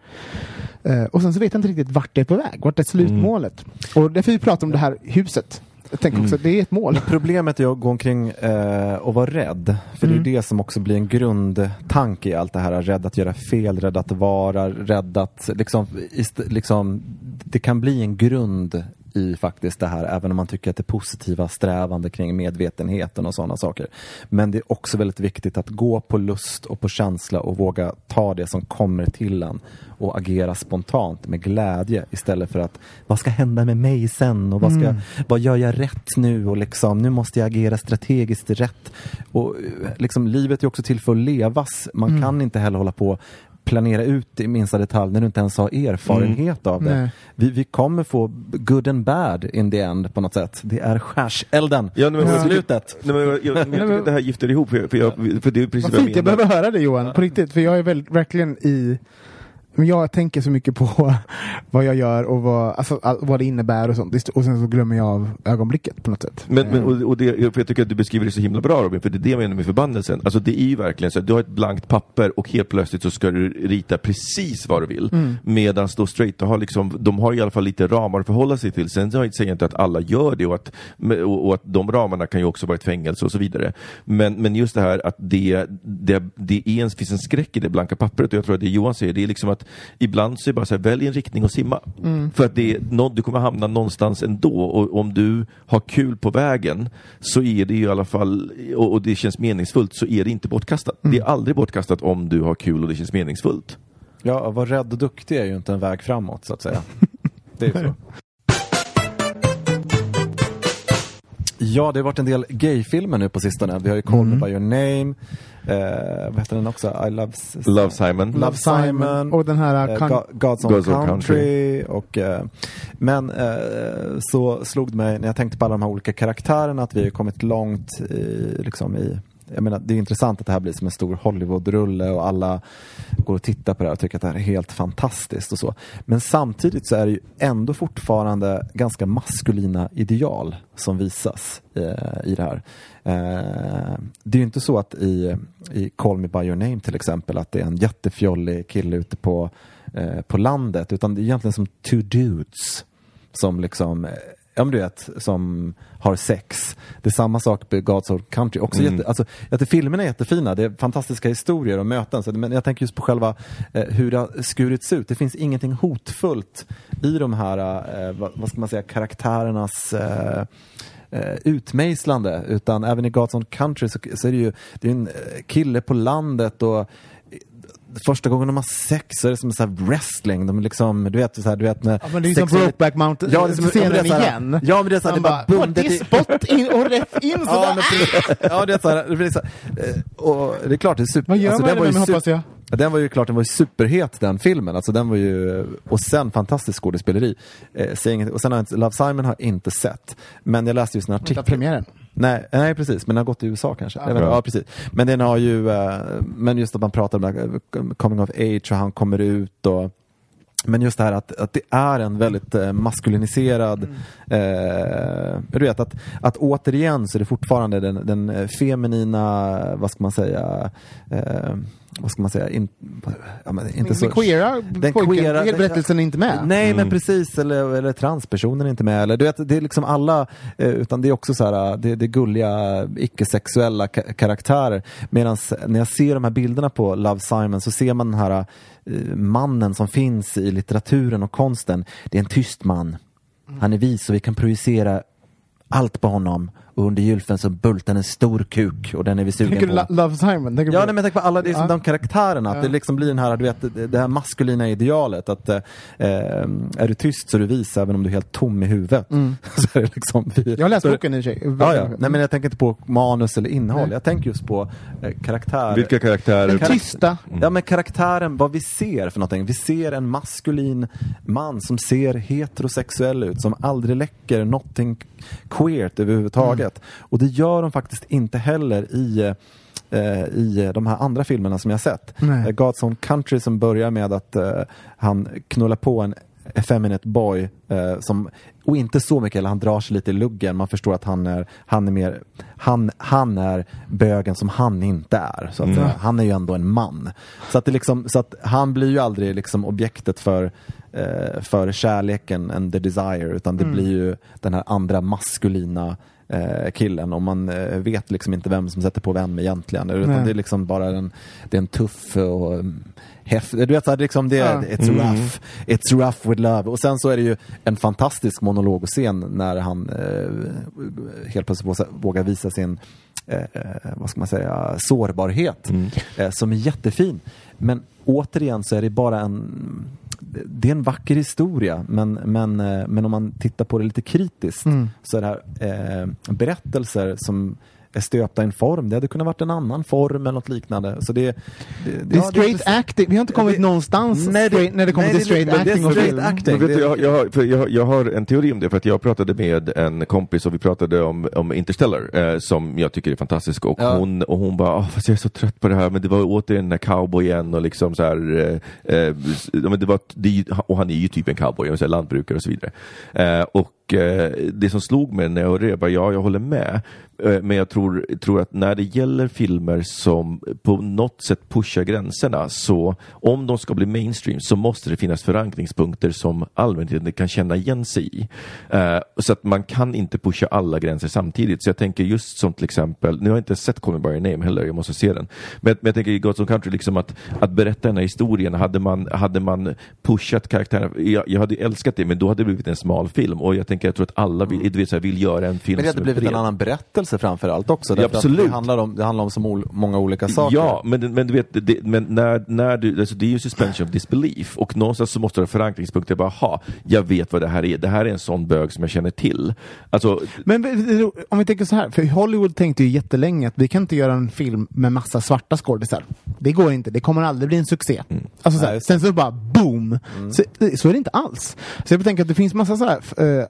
Speaker 1: Eh, och sen så vet jag inte riktigt vart det är på väg, vart är slutmålet? Och därför vi pratar om det här huset. Jag tänker också, det är ett mål.
Speaker 3: Problemet är att gå omkring eh, och vara rädd. För
Speaker 1: Mm.
Speaker 3: det är det som också blir en grundtanke i allt det här. Rädd att göra fel, rädd att vara, rädd att liksom, liksom, det kan bli en grund i faktiskt det här, även om man tycker att det positiva strävande kring medvetenheten och sådana saker. Men det är också väldigt viktigt att gå på lust och på känsla och våga ta det som kommer till en och agera spontant med glädje istället för att vad ska hända med mig sen och vad, ska, vad gör jag rätt nu och liksom nu måste jag agera strategiskt rätt. Och eh, liksom livet är också till för att levas. Man kan inte heller hålla på planera ut i minsta detalj när du inte ens har erfarenhet av det.
Speaker 1: Nej.
Speaker 3: Vi, vi kommer få good and bad in the end på något sätt. Det är skärselden
Speaker 2: Ja, men, tycker-
Speaker 3: slutet.
Speaker 2: Nej, men, jag, jag, tycker att det här gifter ihop, för, för, jag, för det är precis
Speaker 1: Vad
Speaker 2: jag
Speaker 1: fint, jag
Speaker 2: menar.
Speaker 1: behöver höra det Johan, på riktigt. För jag är väl, verkligen i... Men jag tänker så mycket på vad jag gör och vad, alltså, all, vad det innebär och sånt. Och sen så glömmer jag av ögonblicket på något sätt.
Speaker 2: Men, men,
Speaker 1: Eh,
Speaker 2: och, och det, jag tycker att du beskriver det så himla bra Robin, för det är det jag menar med förbannelsen. Alltså det är ju verkligen så att du har ett blankt papper och helt plötsligt så ska du rita precis vad du vill.
Speaker 1: Mm.
Speaker 2: Medan då straighta har liksom, de har i alla fall lite ramar att förhålla sig till. Sen säger jag inte att alla gör det och att, och, och att de ramarna kan ju också vara ett fängelse och så vidare. Men, men just det här att det, det, det är en, finns en skräck i det blanka pappret och jag tror att det Johan säger, det är liksom att ibland så är det bara så här, välj en riktning och simma. För att det är, nå- du kommer hamna någonstans ändå och om du har kul på vägen så är det ju i alla fall, och, och det känns meningsfullt, så är det inte bortkastat. Det är aldrig bortkastat om du har kul och det känns meningsfullt.
Speaker 3: Ja, att vara rädd och duktig är ju inte en väg framåt så att säga. Det är så. Ja, det har varit en del gayfilmer nu på sistone. Vi har ju Call Me By Your Name, eh, vad heter den också? I Love,
Speaker 2: Love Simon.
Speaker 1: Love Simon och den här...
Speaker 3: Eh, God's Own
Speaker 2: God's Own
Speaker 3: Country. Och, eh, men eh, så slog det mig när jag tänkte på alla de här olika karaktärerna att vi har kommit långt i, liksom i jag menar, det är intressant att det här blir som en stor Hollywood-rulle och alla går och tittar på det här och tycker att det här är helt fantastiskt och så. Men samtidigt så är det ju ändå fortfarande ganska maskulina ideal som visas eh, i det här. Eh, det är ju inte så att i, i Call Me By Your Name till exempel att det är en jättefjollig kille ute på, eh, på landet utan det är egentligen som two dudes som liksom eh, Ja men du vet, som har sex. Det är samma sak med God's Own Country. Också
Speaker 2: Mm.
Speaker 3: jätte, alltså, tycker filmerna är jättefina, det är fantastiska historier och möten. Så, men jag tänker just på själva eh, hur det har skurits ut. Det finns ingenting hotfullt i de här, eh, vad, vad ska man säga, karaktärernas eh, eh, utmejslande. Utan även i God's Own Country så, så är det ju det är en eh, kille på landet och Första gången de har sex så är det som så här wrestling. De är liksom, du vet, så här, du vet när
Speaker 1: Ja, men det är som Brokeback Mountain,
Speaker 3: Ja, det är som
Speaker 1: scenen
Speaker 3: det är här-
Speaker 1: igen.
Speaker 3: Ja, men det är så här, det är bara
Speaker 1: bara,
Speaker 3: bundet
Speaker 1: "What
Speaker 3: i...
Speaker 1: is spot in och rätt in sådär.
Speaker 3: Ja, men precis. ja, det är så här, det blir så här, eh, och det är klart, det är super...
Speaker 1: Vad gör
Speaker 3: alltså,
Speaker 1: man
Speaker 3: det
Speaker 1: med
Speaker 3: super-
Speaker 1: hoppas jag?
Speaker 3: Ja, Den var ju klart, den var ju superhet den filmen. Alltså den var ju, och sen fantastiskt skådespeleri. Eh, och sen har jag Love Simon har jag inte sett. Men jag läste just en
Speaker 1: Vänta,
Speaker 3: artikel.
Speaker 1: premiären.
Speaker 3: Nej, nej precis, men den har gått i USA kanske. Inte. ja, precis. Men den har ju, eh, men just att man pratar om eh, coming of age och han kommer ut och men just det här att, att det är en väldigt eh, maskuliniserad, eh, du vet att, att återigen så är det fortfarande den, den feminina, vad ska man säga, eh, vad ska man säga, in, ja, men inte så,
Speaker 1: Den queera
Speaker 3: den
Speaker 1: pojken,
Speaker 3: queera-
Speaker 1: hela berättelsen är inte med.
Speaker 3: Nej men precis, eller, eller transpersonen är inte med. Eller, du vet, det är liksom alla, eh, utan det är också så här, det, det är gulliga icke-sexuella ka- karaktärer. Medan när jag ser de här bilderna på Love Simon så ser man den här eh, mannen som finns i litteraturen och konsten. Det är en tyst man. Han är vis och vi kan projicera allt på honom. Och under gylfen så bultar en stor kuk och den är vi sugen
Speaker 1: Tänker
Speaker 3: på.
Speaker 1: du Lo- Love Simon? Tänker
Speaker 3: Ja,
Speaker 1: på-
Speaker 3: nej, men jag tänker på alla det är som
Speaker 1: Ja.
Speaker 3: de karaktärerna, att
Speaker 1: Ja.
Speaker 3: det liksom blir den här, du vet, det- här maskulina idealet. Att eh, är du tyst så är du vis även om du är helt tom i huvudet. så är det liksom, vi,
Speaker 1: Mm. Jag har läst boken i och för sig.
Speaker 3: Ja, ja. Nej, men jag tänker inte på manus eller innehåll. Jag tänker just på eh, karaktär.
Speaker 2: Vilka karaktärer?
Speaker 1: Den tysta.
Speaker 3: Ja men karaktären, vad vi ser för någonting. Vi ser en maskulin man som ser heterosexuell ut, som aldrig läcker någonting queert överhuvudtaget. Och det gör de faktiskt inte heller i eh, i de här andra filmerna som jag sett.
Speaker 1: Nej.
Speaker 3: Eh, God's Own Country som börjar med att eh, han knullar på en effeminate boy eh, som, och inte så mycket, eller han drar sig lite i luggen. Man förstår att han är, han är mer, han, han är bögen som han inte är. Så att, säga. Han är ju ändå en man. Så att, det liksom, så att han blir ju aldrig liksom objektet för, eh, för kärleken and the desire, utan det blir ju den här andra maskulina killen och man eh, vet liksom inte vem som sätter på vem egentligen. Utan
Speaker 1: Nej.
Speaker 3: det är liksom bara en, det är en tuff och um, häftig, du vet så här, det är liksom det,
Speaker 1: Ja.
Speaker 3: it's rough, it's rough with love. Och sen så är det ju en fantastisk monolog och scen när han eh, helt plötsligt vågar visa sin eh, eh, vad ska man säga, sårbarhet eh, som är jättefin. Men återigen så är det bara en det är en vacker historia, men, men, eh, men om man tittar på det lite kritiskt så är det här eh, berättelser som är stöpta i en form. Det hade kunnat varit en annan form eller något liknande. Så det, det,
Speaker 1: Det är
Speaker 3: ja,
Speaker 1: straight
Speaker 3: precis-
Speaker 1: acting. Vi har inte kommit
Speaker 3: det-
Speaker 1: någonstans
Speaker 3: Nej, det-
Speaker 1: straight, när det kommer
Speaker 3: nej,
Speaker 1: till
Speaker 3: det är
Speaker 1: straight
Speaker 3: det
Speaker 1: acting och
Speaker 3: straight acting.
Speaker 2: Men vet du,
Speaker 3: det-
Speaker 2: jag, jag, har, jag, jag har en teori om det, för att jag pratade med en kompis och vi pratade om, om Interstellar, eh, som jag tycker är fantastisk. Och
Speaker 3: Ja.
Speaker 2: hon, och hon bara, "Åh, fast jag är så trött på det här, men det var återigen den här cowboyen och liksom så här, eh, eh, det var, det, och han är ju typ en cowboy, och så här, lantbrukare och så vidare. Eh, och eh, det som slog mig när jag hörde det, bara, ja, jag håller med. Eh, Men jag tror, tror att när det gäller filmer som på något sätt pushar gränserna, så om de ska bli mainstream så måste det finnas förankringspunkter som allmänheten kan känna igen sig i. Eh, så att man kan inte pusha alla gränser samtidigt. Så jag tänker just som till exempel, nu har jag inte sett Call Me By Your Name heller, jag måste se den. Men, jag- men jag tänker i Gods Own Country, liksom att, att berätta den här historien, hade man, hade man pushat karaktärerna, jag, jag hade älskat det, men då hade det blivit en smal film. Och jag tänker, jag tror att alla vill, du vet, så här, vill göra en film
Speaker 3: Men det hade blivit en annan berättelse framför allt också.
Speaker 2: Ja, absolut.
Speaker 3: Det handlar om, det handlar om så många olika saker.
Speaker 2: Ja, men, men du vet, det, men när, när du, alltså det är ju suspension of disbelief och någonstans så måste du ha förankringspunkter. Bara, ha, jag vet vad det här är. Det här är en sån bög som jag känner till. Alltså,
Speaker 1: Men om vi tänker så här, för Hollywood tänkte ju jättelänge att vi kan inte göra en film med massa svarta skådisar. Det går inte, det kommer aldrig bli en succé. Alltså så här,
Speaker 3: Nej,
Speaker 1: sen så bara boom! Så, så är det inte alls. Så jag tänker att det finns massa så här,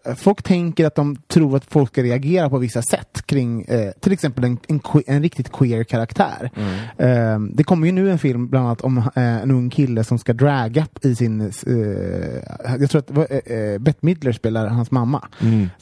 Speaker 1: eh, folk tänker att de tror att folk ska reagera på vissa sätt kring eh, till exempel en, en, en riktigt queer karaktär. Eh, det kommer ju nu en film bland annat om eh, en ung kille som ska draga i sin, eh, jag tror att var, eh, eh, Bette Midler spelar hans mamma.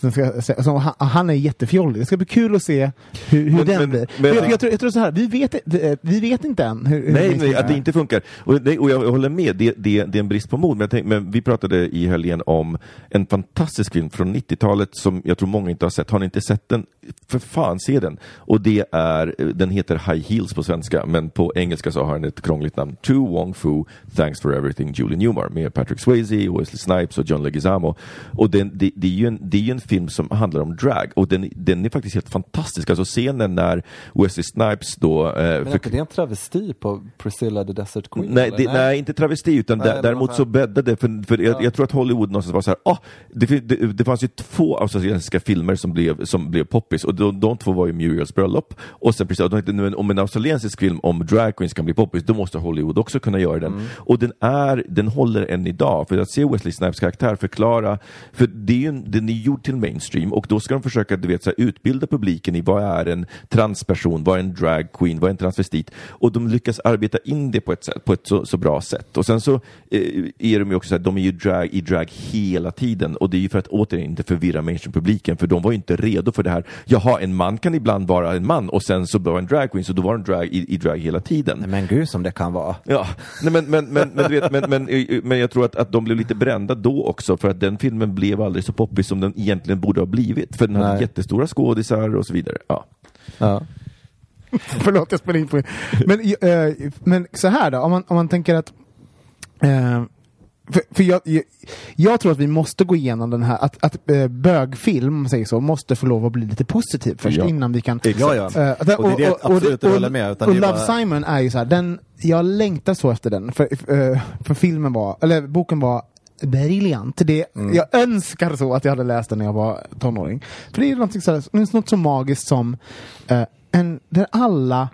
Speaker 1: Som ska, så, han, han är jättefjollig. Det ska bli kul att se hur, hur
Speaker 2: Men-
Speaker 1: den
Speaker 2: men-
Speaker 1: blir.
Speaker 2: men-
Speaker 1: jag, jag, tror, jag tror så här, vi vet, vi vet inte än hur, hur
Speaker 2: nej, nej, att det inte funkar. Och, nej, och jag håller med, det, det, det är en brist på mod. Men, jag tänk, men vi pratade i helgen om en fantastisk film från 90-talet som jag tror många inte har sett. Har ni inte sett den, för fan se den. Och det är, den heter High Heels på svenska, men på engelska så har den ett krångligt namn. To Wong Fu, Thanks for Everything, Julie Newmar med Patrick Swayze, Wesley Snipes och John Leguizamo. Och den, det, det, är ju en, det är ju en film som handlar om drag och den, den är faktiskt helt fantastisk. Alltså scenen när Wesley Snipes då... Eh,
Speaker 3: Men är inte det en travesti på Priscilla the Desert Queen?
Speaker 2: Nej, det, nej, inte travesti, utan
Speaker 3: Nej,
Speaker 2: däremot så bäddade för, för jag, jag tror att Hollywood någonstans var så här, ah, det, det, det fanns ju två australiensiska filmer som blev, som blev poppis och de, de två var ju Muriels bröllop och sen precis, de nu, om en australiensisk film om drag queens kan bli poppis, då måste Hollywood också kunna göra den.
Speaker 3: Mm.
Speaker 2: Och den är, den håller än idag, för att se Wesley Snipes karaktär förklara, för det är ju en, den är gjord till mainstream och då ska de försöka du vet, så här, utbilda publiken i vad är en transperson, vad är en drag queen, vad är en transvestit och de lyckas arbeta in det på ett, sätt, på ett så, så bra sätt. Och sen så eh, är de ju också så här, de är ju drag, i drag hela tiden och det är ju för att återigen inte förvirra mainstream-publiken för de var ju inte redo för det här. Jaha, en man kan ibland vara en man och sen så var en drag queen så då var en drag i, i drag hela tiden.
Speaker 3: Men gud som det kan vara.
Speaker 2: Ja, nej, men, men, men, men, du vet, men, men, men jag tror att, att de blev lite brända då också för att den filmen blev aldrig så poppis som den egentligen borde ha blivit. För den hade
Speaker 3: Nej.
Speaker 2: jättestora skådisar och så vidare. Ja.
Speaker 3: Ja.
Speaker 1: Förlåt, jag spelar in på men, eh, men så här då, om man, om man tänker att eh, för, för jag, jag, jag tror att vi måste gå igenom den här, att, att eh, bögfilm, om säger så, måste få lov att bli lite positiv först
Speaker 2: Ja.
Speaker 1: innan vi kan...
Speaker 3: Ja, ja.
Speaker 1: Eh, att-
Speaker 3: Och det är det absolut jag håller med, utan
Speaker 1: och
Speaker 3: det är
Speaker 1: Love
Speaker 3: bara-
Speaker 1: Simon är ju så här, den, jag längtar så efter den, för, eh, för filmen var, eller boken var briljant. Det,
Speaker 3: Mm.
Speaker 1: Jag önskar så att jag hade läst den när jag var tonåring. För det är något, så här, det är något så magiskt som eh, en, där alla,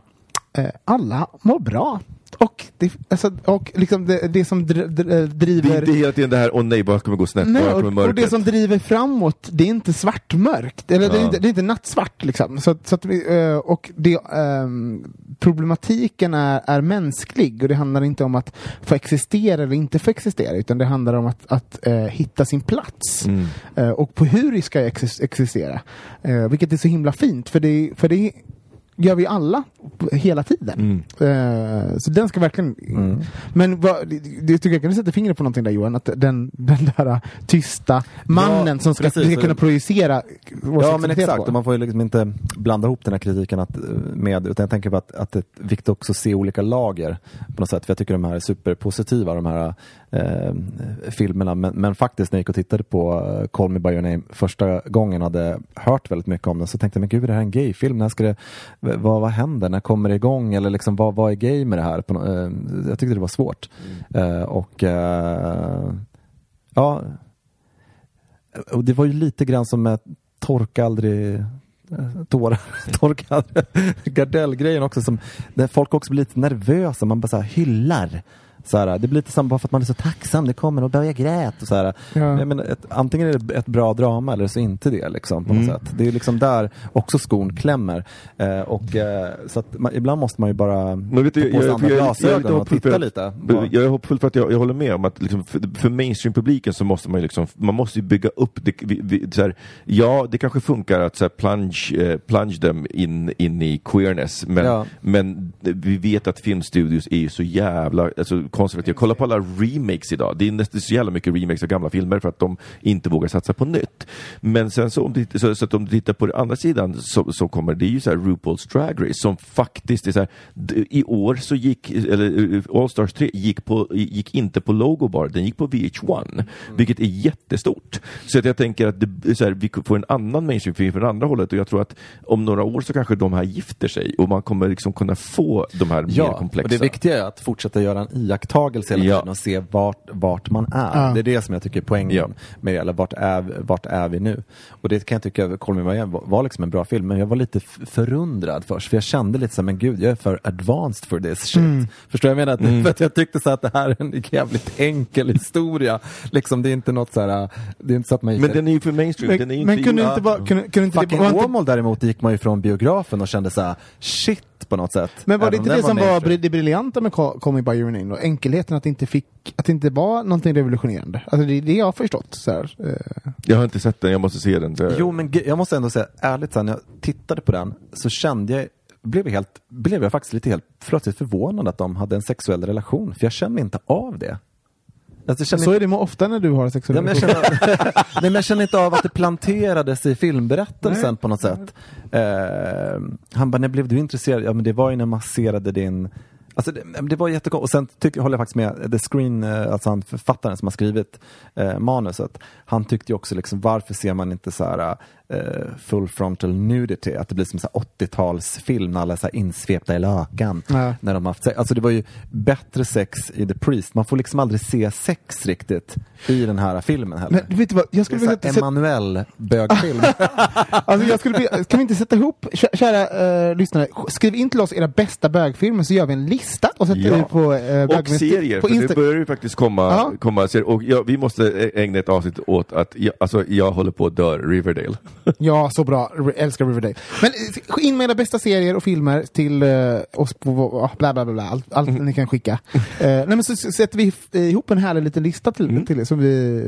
Speaker 1: eh, alla mår bra. Och det, alltså, och liksom det, det som dr, dr,
Speaker 2: Det är
Speaker 1: driver...
Speaker 2: inte hela tiden det här, åh nej, vad kommer gå snett,
Speaker 1: Nej,
Speaker 2: vad
Speaker 1: och,
Speaker 2: kommer
Speaker 1: och det som driver framåt, det är inte svartmörkt. Eller det, är
Speaker 2: Ja.
Speaker 1: inte, det är inte nattsvart liksom. Så, så att eh, och det, ehm, problematiken är, är mänsklig och det handlar inte om att få existera eller inte få existera utan det handlar om att, att eh, hitta sin plats.
Speaker 2: Mm.
Speaker 1: Eh, och på hur ska ex existera. Eh, vilket är så himla fint för det, för det gör vi alla hela tiden.
Speaker 2: Mm.
Speaker 1: Eh, så den ska verkligen... Men vad, det, det tycker jag kan du sätta fingret på någonting där Johan, att den, den där tysta mannen
Speaker 3: Ja,
Speaker 1: som ska,
Speaker 3: precis.
Speaker 1: vi ska kunna projicera vår
Speaker 3: Ja men exakt,
Speaker 1: på.
Speaker 3: och man får ju liksom inte blanda ihop den här kritiken att, med, utan jag tänker på att, att det är viktigt också att se olika lager på något sätt. För jag tycker de här är superpositiva, de här eh, filmerna. Men, men faktiskt när jag gick och tittade på eh, Call Me By Your Name första gången hade hört väldigt mycket om den så tänkte jag, men gud är det här en gayfilm? När ska det, vad, vad händer? När kommer det igång? Eller liksom, vad, vad är gay med det här? Eh, jag tyckte det var svårt. Eh, och eh, ja, och det var ju lite grann som med torka aldrig tårar, torka aldrig Gardell-grejen också som, där folk också blir lite nervösa, man bara så här hyllar. Så här, det blir lite samma bara för att man är så tacksam, det kommer och börjar grät och så här.
Speaker 1: Ja.
Speaker 3: Menar, ett, antingen är det ett bra drama eller så inte det liksom på något sätt. Det är liksom där också skon klämmer. Eh, och, eh, så att man, ibland måste man ju bara
Speaker 2: Men vet du,
Speaker 3: ta på sig andra glasögon och titta
Speaker 2: för,
Speaker 3: lite.
Speaker 2: att- jag är hoppfull för att jag, jag håller med om att liksom, för, för mainstream-publiken så måste man liksom, man måste bygga upp det. Vi, vi, så här, ja, det kanske funkar att så här, plunge, eh, plunge dem in, in i queerness, men,
Speaker 3: Ja.
Speaker 2: men vi vet att filmstudios är ju så jävla alltså, konservativa. Kolla på alla remakes idag. Det är nästan så jävla mycket remakes av gamla filmer för att de inte vågar satsa på nytt. Men sen så om du, så, så att om du tittar på den andra sidan så, så kommer det ju så här RuPaul's Drag Race som faktiskt är så här, i år så gick, eller eh, All Stars 3 gick, på, gick inte på Logobar, den gick på VH1, vilket är jättestort. Så att jag tänker att det, så här, vi får en annan mainstream-film från andra hållet och jag tror att om några år så kanske de här gifter sig och man kommer liksom kunna få de här mer
Speaker 3: Ja,
Speaker 2: komplexa.
Speaker 3: och det viktiga är att fortsätta göra en iakttagelse hela
Speaker 2: Ja.
Speaker 3: tiden och se vart, vart man är.
Speaker 1: Ja.
Speaker 3: Det är det som jag tycker är poängen
Speaker 2: Ja.
Speaker 3: med det, eller vart är, vart är vi nu? Och det kan jag tycka, Call Me By var, var liksom en bra film, men jag var lite förundrad först, för jag kände lite så här, men gud, jag är för advanced for this shit. Förstår du vad jag menar? För att jag tyckte så att det här är en jävligt enkel historia. Liksom, det är inte något så här, det är inte så att man gick
Speaker 2: Men den är ju för mainstream. den är ju
Speaker 1: men
Speaker 2: inte
Speaker 1: kunde
Speaker 2: gjord-
Speaker 1: inte vara... Kunde, kunde inte
Speaker 3: Fucking
Speaker 1: det, var inte,
Speaker 3: Åmål däremot gick man ju från biografen och kände så här, shit på något sätt.
Speaker 1: men var det inte det som var bri- det briljanta med Call Me By Your Name? Då? Enkelheten att det inte fick, att det inte var någonting revolutionerande. Alltså det är det jag har förstått. Så här. eh.
Speaker 2: Jag har inte sett den, jag måste se den. Så-
Speaker 3: Jo, men jag måste ändå säga ärligt, så här, när jag tittade på den så kände jag blev jag, helt, blev jag faktiskt lite helt plötsligt förvånad att de hade en sexuell relation, för jag känner inte av det. Alltså,
Speaker 1: Så är det ofta när du har sexuell
Speaker 3: Ja, känner, nej, men jag känner inte av att det planterades i filmberättelsen på något sätt. Eh, han bara, när blev du intresserad? Ja men det var ju när man masserade din Alltså det, det var jättekonstigt. Och sen tycker, håller jag faktiskt med, The Screen, eh, alltså han författaren som har skrivit eh, manuset, han tyckte ju också liksom varför ser man inte så här eh, full frontal nudity, att det blir som så här 80-talsfilm när alla är så insvepta i lakan.
Speaker 1: Ja.
Speaker 3: När de haft sex. Alltså det var ju bättre sex i The Priest. Man får liksom aldrig se sex riktigt i den här filmen heller.
Speaker 1: Men vet du vad, jag
Speaker 3: det är
Speaker 1: skulle vilja... sätta-
Speaker 3: Emanuel bögfilm.
Speaker 1: Alltså jag skulle vilja, kan vi inte sätta ihop, kä- kära eh, lyssnare, skriv in till oss era bästa bögfilmer så gör vi en lista och sätter
Speaker 2: Ja.
Speaker 1: det på uh,
Speaker 2: Och serier,
Speaker 1: på
Speaker 2: för
Speaker 1: Insta-
Speaker 2: det börjar ju faktiskt komma,
Speaker 1: Ja.
Speaker 2: komma serier. Och ja, vi måste ägna ett avsnitt åt att jag, alltså, jag håller på att dö Riverdale.
Speaker 1: Ja, så bra. Älskar Riverdale. Men eh, in med era bästa serier och filmer till eh, oss på ah, bla bla bla, bla. allt, allt ni kan skicka. Eh, nej, men så, så sätter vi ihop en härlig liten lista till, till er som vi...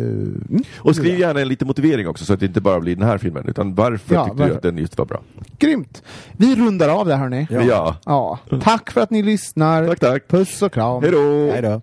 Speaker 1: mm,
Speaker 2: Och skriv gärna en liten motivering också så att det inte bara blir den här filmen, utan varför
Speaker 1: Ja,
Speaker 2: tyckte
Speaker 1: varför?
Speaker 2: du att den just var bra?
Speaker 1: Grymt! Vi rundar av där hörni.
Speaker 2: Ja. ja.
Speaker 1: Ja. Tack för att ni lyssnar.
Speaker 2: Tack, tack.
Speaker 1: Puss och kram.
Speaker 2: Hej då!
Speaker 3: Hej då.